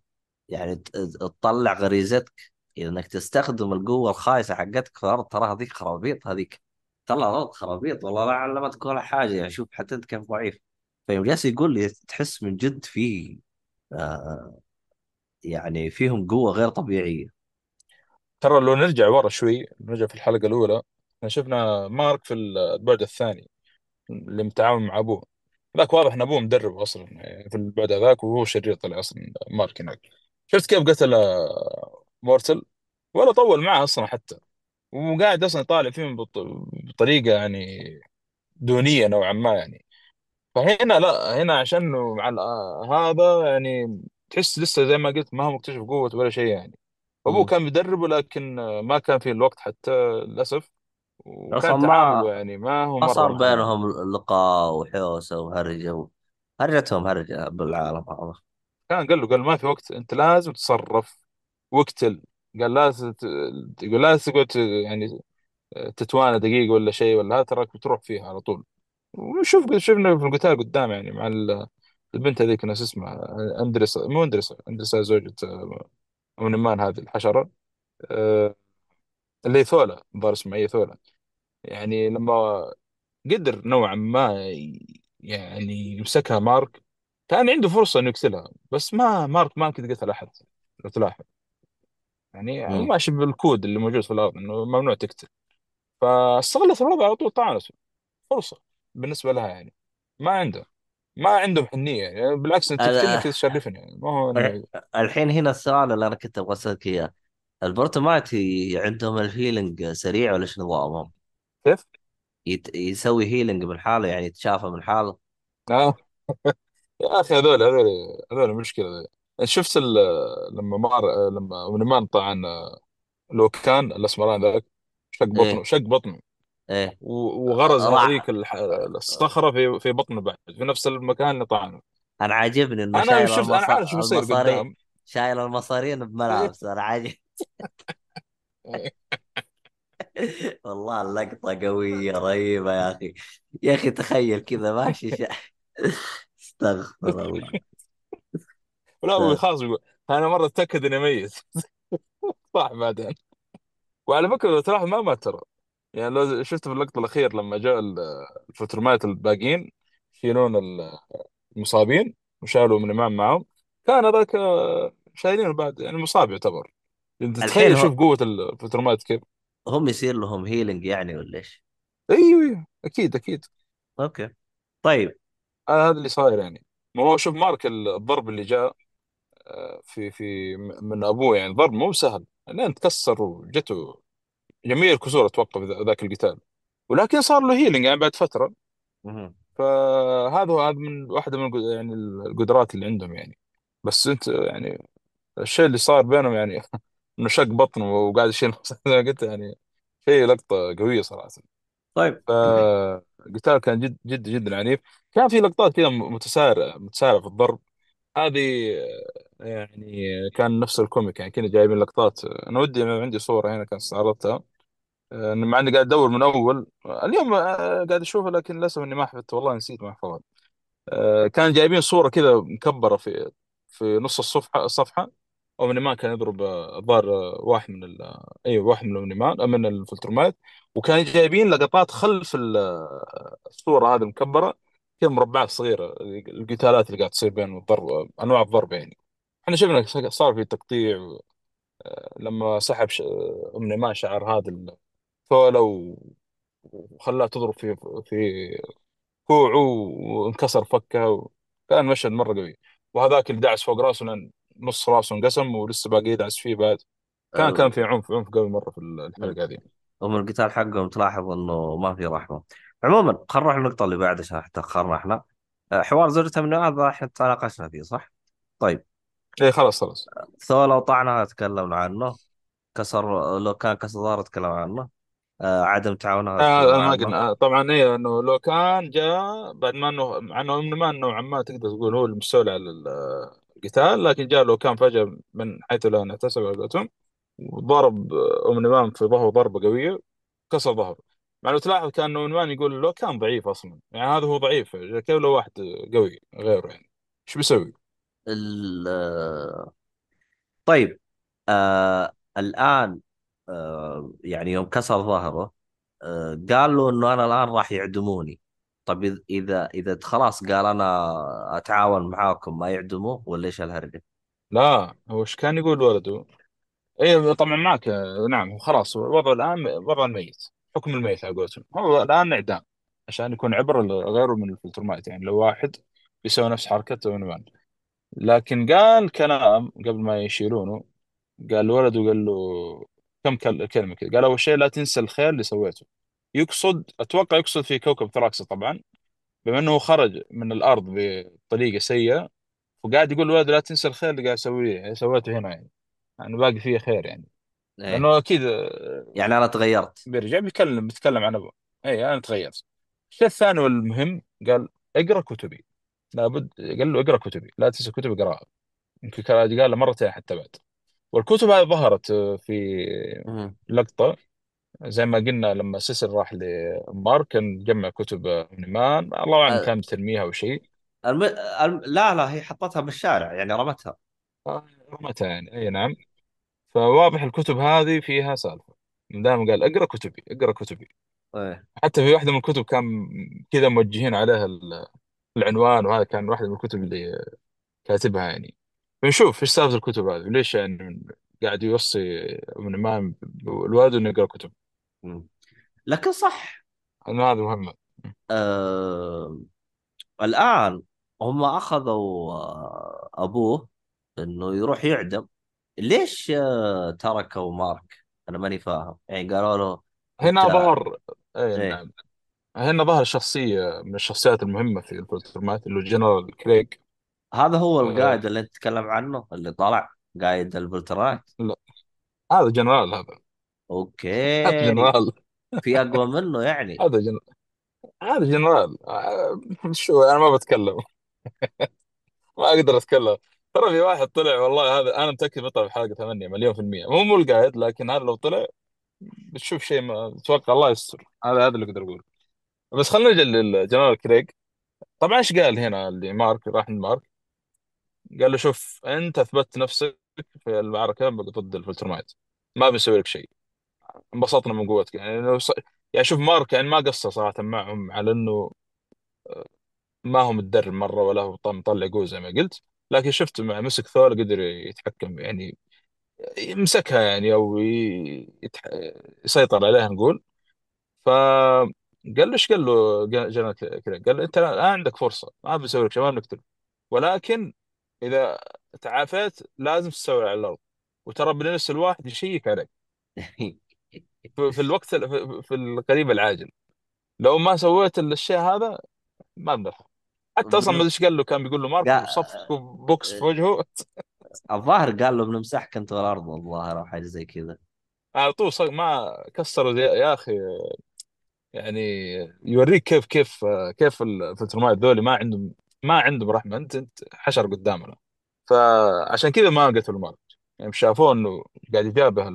يعني تطلع غريزتك. إنك تستخدم القوة الخايسة حقتك في الأرض. ترى هذيك خرابيط هذيك طلع الأرض خرابيط. والله لا علمتك ولا حاجة. يعني شوف حتى أنت كيف ضعيف. فيوم جالس يقول لي تحس من جد في آه يعني فيهم قوة غير طبيعية. ترى لو نرجع ورا شوي نرجع في الحلقة الأولى. إحنا شفنا مارك في البعد الثاني اللي متعاون مع أبوه. ذاك واضح إن أبوه مدرب أصلا في البعد ذاك وهو شرير طلع أصلا مارك هناك. شفت كيف قتل مورتل؟ ولا طول معه أصلا حتى. وقاعد أصلا يطالع فيهم بط- بطريقة يعني دونية نوعا ما يعني. فهنا لا هنا عشان مع هذا يعني تحس لسه زي ما قلت ما هو مكتشف قوته ولا شيء يعني. أبوه. كان بيدربه لكن ما كان في الوقت حتى للأسف. أصلا ما يعني ما هو ما مرة صار بينهم لقاء وحوسة وهرجة و... هرجتهم هرجة بالعالم هذا. كان قال له قال ما في وقت أنت لازم تتصرف واقتل قال لا تت- يقول لا تقعد ت- يعني تتوانى دقيقة ولا شيء ولا هذا تراك بتروح فيها على طول. وشوف شفنا في القتال قدام يعني مع ال- البنت هذيك ناس اسمها اندرس مو اندرس اندرس زوجة أو نمان هذه الحشرة آه، اللي ثولا الظاهر اسمها هي ثولا. يعني لما قدر نوعا ما يعني يمسكها مارك كان عنده فرصة إنه يقتلها بس ما مارك ما كده قتل أحد لو تلاحظ يعني مم. ماشي بالكود اللي موجود في الأرض إنه ممنوع تقتل. فاستغلت الوضع على طول طعنت فرصة بالنسبة لها يعني. ما عنده ما عندهم حنيه يعني بالعكس أنت تقتلني أنا- كذا تشرفني يعني. ما هو الحين هنا السؤال اللي أنا كنت أبغى أسألك إياه. البرتماتي عندهم الهيلينج سريع ولا إيش نظامهم؟ كيف؟ يت... يسوي هيلينج من حاله يعني يتشافى من حاله. آه. يا أخي هذول هذول هذول مشكلة. ذول. شفت ال- لما مار لما ونمان طعن لو كان الاسمران ذاك؟ شق بطنه إيه شق بطنه. إيه. و- وغرز هذيك راح الح- الصخرة في في بطنه بعد في نفس المكان اللي طعنه. أنا عاجبني إنه أنا شايل شفت أنا. عارف شو بيصير المصاري قدام. شايل المصارين بملابس أنا عاجب. والله اللقطة قوية رهيبة يا أخي. يا أخي تخيل كذا ماشي. شا... استغفر الله. لا هو خلاص أنا مرة أتأكد إني ميت. صح بعدين. وعلى فكرة لو تلاحظ ما مات ترى. يعني لو شفت في اللقطة الأخير لما جاء ال- الفترمات الباقيين يشيلون المصابين وشالوا من الإمام معهم. كان هذاك آه، شايلينه بعد. يعني مصاب يعتبر. الحين تخيل شوف. قوة ال Viltrumite كيف. هم يصير لهم healing يعني ولا إيش؟ أيوه أيوه أكيد أكيد. أوكي. طيب. آه هذا اللي صاير يعني. ما هو شوف مارك الضرب اللي جاء آه، في في من أبوه يعني ضرب مو سهل. لين تكسر وجته جميع الكسور أتوقع في ذاك القتال. ولكن صار له healing يعني بعد فترة. مهم. فهذا هو هذا من واحدة من يعني القدرات اللي عندهم يعني. بس أنت يعني الشيء اللي صار بينهم يعني انه شق بطنه وقاعد يشيل زي ما قلت يعني شيء لقطة قوية صراحة. طيب. فالقتال كان جد جد جدا عنيف. كان في لقطات كذا متسارع متسارع في الضرب. هذه آه، يعني كان نفس الكوميك. يعني كنا جايبين لقطات. أنا ودي عندي صورة هنا كان استعرضتها. آه، مع إني قاعد أدور من أول. اليوم آه، قاعد اشوفها لكن للأسف إني ما حفظت والله نسيت ما احفظها آه، كان جايبين صورة كذا مكبرة في في نص الصفحه الصفحه أو من ما كان يضرب آه، الظاهر آه، واحد من ال... آه، أيوه واحد من آه، من الفلترمات. وكان جايبين لقطات خلف ال- الصورة هذه المكبره كذا مربعات صغيرة القتالات اللي قاعد تصير بين الضرب أنواع الضرب يعني. إحنا شفنا صار في تقطيع لما سحب ش... ام نمان شعر هذا الثولة و- وخلاها تضرب في في كوعه وانكسر فكه و... كان مشهد مرة قوي. وهذاك اللي دعس فوق راسه لأن نص راسه انقسم ولسه باقي يدعس فيه بعد. كان كان ال- في عنف عنف قوي مرة في الحلقة هذه. هم القتال حقهم تلاحظ إنه ما في رحمة. عموما خلينا نروح النقطه اللي بعدها عشان تاخرنا إحنا. آه، حوار زوجته من هذا إحنا تناقشنا فيه صح؟ طيب. إيه خلاص خلاص. ثولا وطعنها تكلمنا عنه. كسر لو كان كسر ظهره تكلمنا عنه. آه، عدم تعاونها آه ما قلنا. آه طبعا إيه إنه لو كان جاء بعد ما انه مع إنه انه ما نوعا ما تقدر تقول هو المستولى على ال- القتال لكن جاء لو كان فجأة من حيث لا نحتسب على قولتهم وضرب ام نمام في ظهره ضربة قوية كسر ظهره. مع لو تلاحظ كان نومان يقول لو كان ضعيف أصلا. يعني هذا هو ضعيف كيف لو واحد قوي غيره يعني. إيش بيسوي؟ طيب آه الآن آه يعني يوم كسر ظهره آه قال له إنه أنا الآن راح يعدموني. طب إذا إذا خلاص قال أنا أتعاون معاكم ما يعدموه ولا إيش الهرجة؟ لا هو إيش كان يقول ولده؟ اي طبعا معك نعم هو خلاص وضعه الآن وضع الميت حكم الميت على قولتهم هو الآن إعدام عشان يكون عبره لغيره من الفلترمات يعني لو واحد بيسوي نفس حركته ونومان لكن قال كلام قبل ما يشيلونه قال لولده قال له كم كل- كلمة كذا قال أول شيء لا تنسى الخير اللي سويته يقصد أتوقع يقصد في كوكب ثراكسة طبعا بما أنه خرج من الأرض بطريقة سيئة وقاعد يقول لولده لا تنسى الخير اللي قاعد أسويه سويته هنا يعني يعني باقي فيه خير يعني. إيه. لأنه أكيد آه، يعني أنا تغيرت. بيرجع بيتكلم بيتكلم عن أبوه. أي أنا تغيرت. الشيء الثاني والمهم قال اقرأ كتبي. لابد قال له اقرأ كتبي لا تنسى كتبي اقرأها يمكن قال له مرتين حتى بعد. والكتب هذه ظهرت آه، في مم. زي ما قلنا لما سيسل راح لمارك كان جمع كتب مان الله أعلم آه، كان بترميها أو شيء. الم... الم... لا لا هي حطتها بالشارع يعني رمتها. آه، رمتها يعني أي نعم. فواضح الكتب هذه فيها سالفة. دائما قال اقرأ كتبي اقرأ كتبي. إيه. حتى في واحدة من الكتب كان كذا موجهين عليها ال- العنوان وهذا كان واحدة من الكتب اللي كاتبها يعني. بنشوف إيش سالفة الكتب هذه وليش يعني قاعد يوصي ابن إمام الوالد إنه يقرأ كتب. لكن صح. انه هذا مهم آه... الآن هم أخذوا آه، أبوه إنه يروح يعدم. ليش آه، تركوا مارك؟ أنا ماني فاهم. يعني قالوا له هنا ظهر اي إيه. نعم. هنا ظهر شخصية من الشخصيات المهمة في ال Viltrumite اللي هو جنرال كريج هذا هو آه. القائد اللي أنت تتكلم عنه اللي طلع قائد ال Viltrumite لا هذا جنرال هذا. هذا أوكي جنرال. في أقوى منه يعني. هذا جنرال هذا جنرال. شو أنا ما بتكلم. ما أقدر أتكلم. ترى في واحد طلع والله هذا أنا متأكد بيطلع في حلقة 8 مليون في المية. مو مو القائد لكن هذا لو طلع بتشوف شيء ما أتوقع الله يستر. هذا هذا اللي أقدر أقوله. بس خلينا نجي للجنرال كريج طبعا إيش قال هنا اللي مارك راح لمارك قال له شوف أنت أثبتت نفسك في المعركة ضد ال Viltrumite. ما بنسوي لك شيء. انبسطنا من قوتك. يعني لو ص... يعني شوف مارك يعني ما قصر صراحة معهم على إنه ما هو متدرب مرة ولا هو مطلع قوه زي ما قلت. لكن شفت مع مسك ثور قدر يتحكم يعني يمسكها يعني أو يتح... يسيطر عليها نقول. فقال له إيش قال له جنرال كذا قال له أنت الآن عندك فرصة ما بنسوي لك شيء ما بنقتل ولكن إذا تعافيت لازم تستوي على الأرض. وترى بنفس الواحد يشيك عليك. في الوقت في القريب العاجل. لو ما سويت الشيء هذا ما بنفع حتى أصلا ما أدري إيش قال له كان بيقول له مارك وصف بوكس في وجهه. الظاهر قال له بنمسحك انت والارض الظاهر أو حاجة زي كذا. على طول صق ما كسروا يا أخي يعني يوريك كيف كيف كيف ال Viltrumite ذولي ما عندهم ما عندهم رحمة. أنت أنت حشرة قدامنا. فعشان كذا ما قتلوا مارك يعني شافوه إنه قاعد يجابه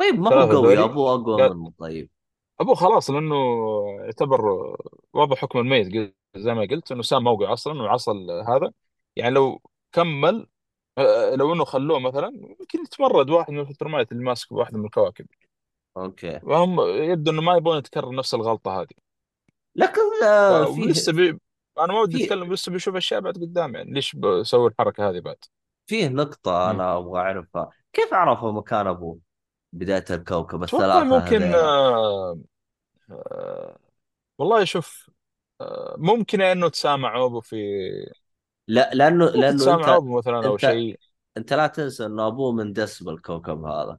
طيب ما هو قوي. أبوه أقوى قال منه طيب. أبوه خلاص لأنه يعتبر وضع حكم الميت. قل- زي ما قلت إنه سام موقع أصلا وعصل هذا. يعني لو كمل آه، لو إنه خلوه مثلا يمكن يتمرد واحد من ال Viltrumite اللي ماسك واحد من الكواكب. أوكي. وهم يبدو إنه ما يبغون يتكرر نفس الغلطة هذه. لكن آه، ف- فيه ولسه بي... أنا ما ودي فيه أتكلم لسه بيشوف أشياء بعد قدام. يعني ليش بسوي الحركة هذه بعد؟ فيه نقطة مم. أنا أبغى أعرفها. كيف عرفوا مكان أبوه؟ بداية الكوكب أتوقع الثلاثة ممكن آه... آه... والله شوف آه... ممكن أنه تسامعوا في لا لأنه ممكن لأنه تسامعوا أنت مثلا أو أنت شيء. أنت لا تنسى أنه أبوه من دس بالكوكب هذا.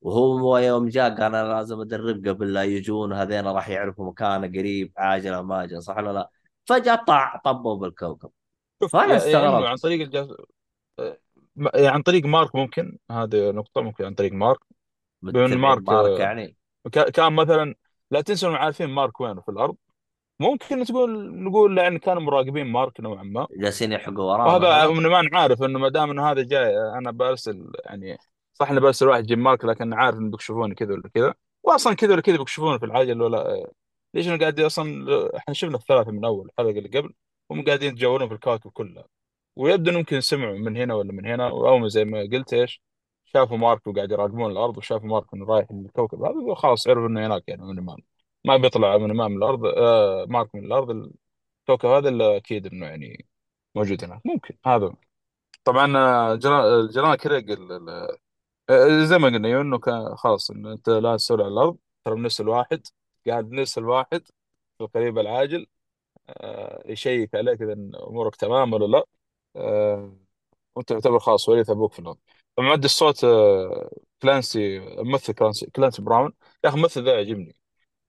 وهو يوم جاء قال أنا لازم أدرب قبل لا يجون هذين راح يعرفوا مكانه قريب عاجل أم آجل صح ولا لا؟ فجأة طع طبوا بالكوكب. شوف يا انه عن طريق الجاس... آه، يعني عن طريق مارك ممكن هذه نقطة ممكن عن طريق مارك. متبعين مارك مارك آه، يعني. كا- كان مثلا لا تنسوا انهم عارفين مارك وينه في الأرض. ممكن تقول نقول يعني كانوا مراقبين مارك نوعا ما. جالسين يحقوا وراه وهذا مثلا من ما عارف إنه ما دام إنه هذا جاي أنا برسل يعني صح إني برسل واحد يجيب مارك لكن عارف إنه بيكشفوني كذا ولا كذا. واصلا كذا ولا كذا بيكشفون في العاجل ولا آه، ليش أنا قاعد أصلا إحنا شفنا الثلاثة من أول الحلقة اللي قبل هم قاعدين يتجولون في الكواكب كلها ويبدو إنهم يمكن سمعوا من هنا ولا من هنا ما زي ما قلت إيش شافوا مارك وقاعد يراقبون الأرض وشافوا مارك إنه رايح للكوكب هذا خلاص عرفوا إنه هناك يعني من ما بيطلع من امام الأرض آه مارك من الأرض الكوكب هذا إلا أكيد إنه يعني موجود هناك. ممكن هذا طبعا آه، جرا- جرانا كريج آه، زي ما قلنا إنه كان خلاص انه أنت لا تسول على الأرض ترى بنرسل واحد قاعد نرسل واحد في القريب العاجل آه، يشيك عليك إذا أمورك تمام ولا لا آه، وانت تعتبر خلاص وريث أبوك في الأرض. مؤدي الصوت آه، كلانسي ممثل كلانسي كلانسي براون. يا أخي الممثل ذا يعجبني.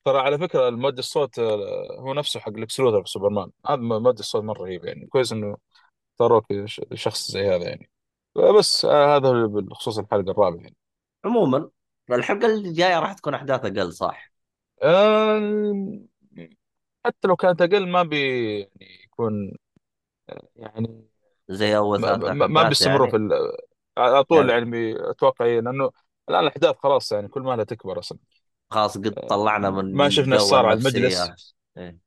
ترى على فكرة المؤدي الصوت آه، هو نفسه حق ليكس لوثر في سوبرمان. هذا مؤدي الصوت مرة رهيب يعني. كويس إنه اختاروك شخص زي هذا يعني. بس آه، هذا بخصوص الحلقة الرابعة يعني. عموما الحلقة اللي جاية راح تكون أحداث أقل صح؟ آه، حتى لو كانت أقل ما بي يعني يكون يعني زي أول ما, ثلاث ما بيستمروا في يعني ال- على طول يعني يعني أتوقع إيه، لأنه الآن الأحداث خلاص يعني كل ما لها تكبر أصلا. خلاص قد طلعنا ما من شفنا إيش صار على المجلس. إيه.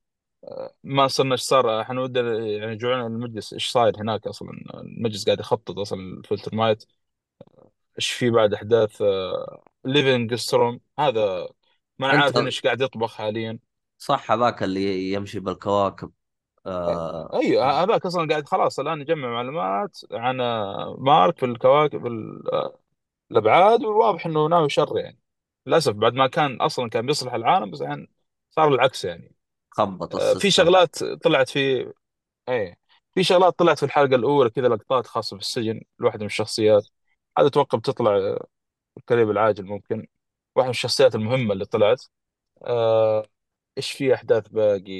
ما صرنا إيش صار. إحنا ودنا يعني جوعنا المجلس. إيش صاير هناك أصلا؟ المجلس قاعد يخطط أصلا الفلترومايت إيش في بعد أحداث؟ ليفينغ ستروم هذا ما أنت عارف إيش قاعد يطبخ حاليا. صح هذاك اللي يمشي بالكواكب. آه أيوه هذاك أصلا قاعد خلاص الآن يجمع معلومات عن آه، مارك في الكواكب ال- آه، الأبعاد والواضح إنه ناوي شر يعني. للأسف بعد ما كان أصلا كان بيصلح العالم بس الحين صار العكس يعني. خبط آه، في ال system. شغلات طلعت في إيه في شغلات طلعت في الحلقة الأولى كذا لقطات خاصة في السجن لواحده من الشخصيات. هذا أتوقع بتطلع في القريب العاجل ممكن. واحدة من الشخصيات المهمة اللي طلعت. آه، إيش في أحداث باقي؟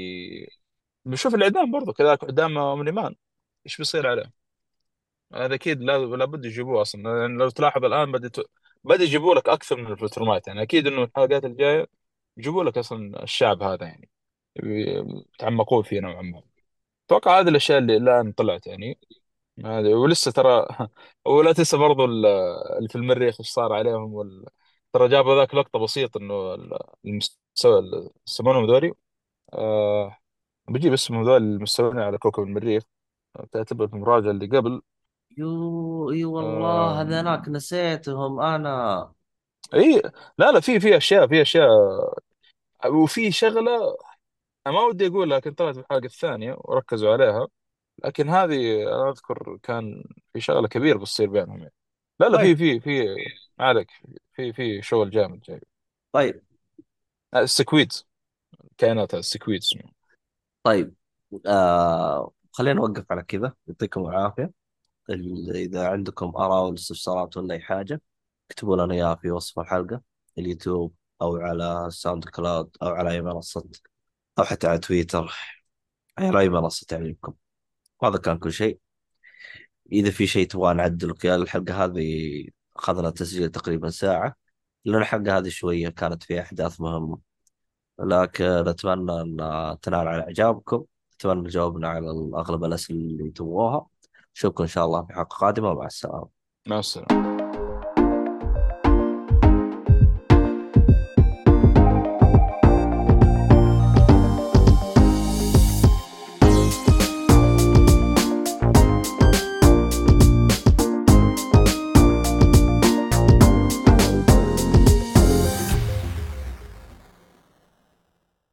بنشوف الإعدام برضو كذلك إعدام آه، إيمورتال. إيش بيصير عليه؟ هذا أكيد لا لابد يجيبوه أصلا. يعني لو تلاحظ الآن بدأت بدأ يجيبوا لك أكثر من الفلترمات يعني أكيد إنه الحلقات الجاية يجيبوا لك أصلا الشعب هذا يعني. يتعمقون فيه نوعا ما. أتوقع هذه الأشياء اللي الآن طلعت يعني. ولسه ترى ولا تنسى برضو ال- اللي في المريخ إيش صار عليهم وال... ترى جابوا ذاك لقطة بسيط إنه ال- المستوى يسمونهم ذولي. آه بجيب اسمهم ذول المستوين على كوكب المريخ تعتبر في المراجعه اللي قبل. يو إي والله آه. هذاك نسيتهم أنا. إي لا لا في في أشياء في أشياء. وفي شغلة أنا ما ودي أقول لكن طلعت في الحلقة الثانية وركزوا عليها. لكن هذه أنا أذكر كان في شغلة كبيرة بتصير بينهم يعني. لا لا في طيب. في في ما عليك. في في شغل جامد جاي. طيب. آه، السكويدز كائنات السكويدز طيب آه خلينا نوقف على كذا. يعطيكم العافية. ال- إذا عندكم آراء ولا استفسارات ولا أي حاجة اكتبوا لنا إياها في وصف الحلقة اليوتيوب أو على الساوند كلاود أو على أي منصة أو حتى على تويتر. على أي منصة تعجبكم. وهذا كان كل شيء. إذا في شيء تبغى نعدله خلال الحلقة هذه أخذنا تسجيل تقريبا ساعة. لأن الحلقة هذه شوية كانت فيها أحداث مهمة. لكن أتمنى أن تنال على إعجابكم. أتمنى جاوبنا على اغلب الأسئلة اللي تبغوها. أشوفكم إن شاء الله في حلقة قادمة. مع السلامة. مع السلامة.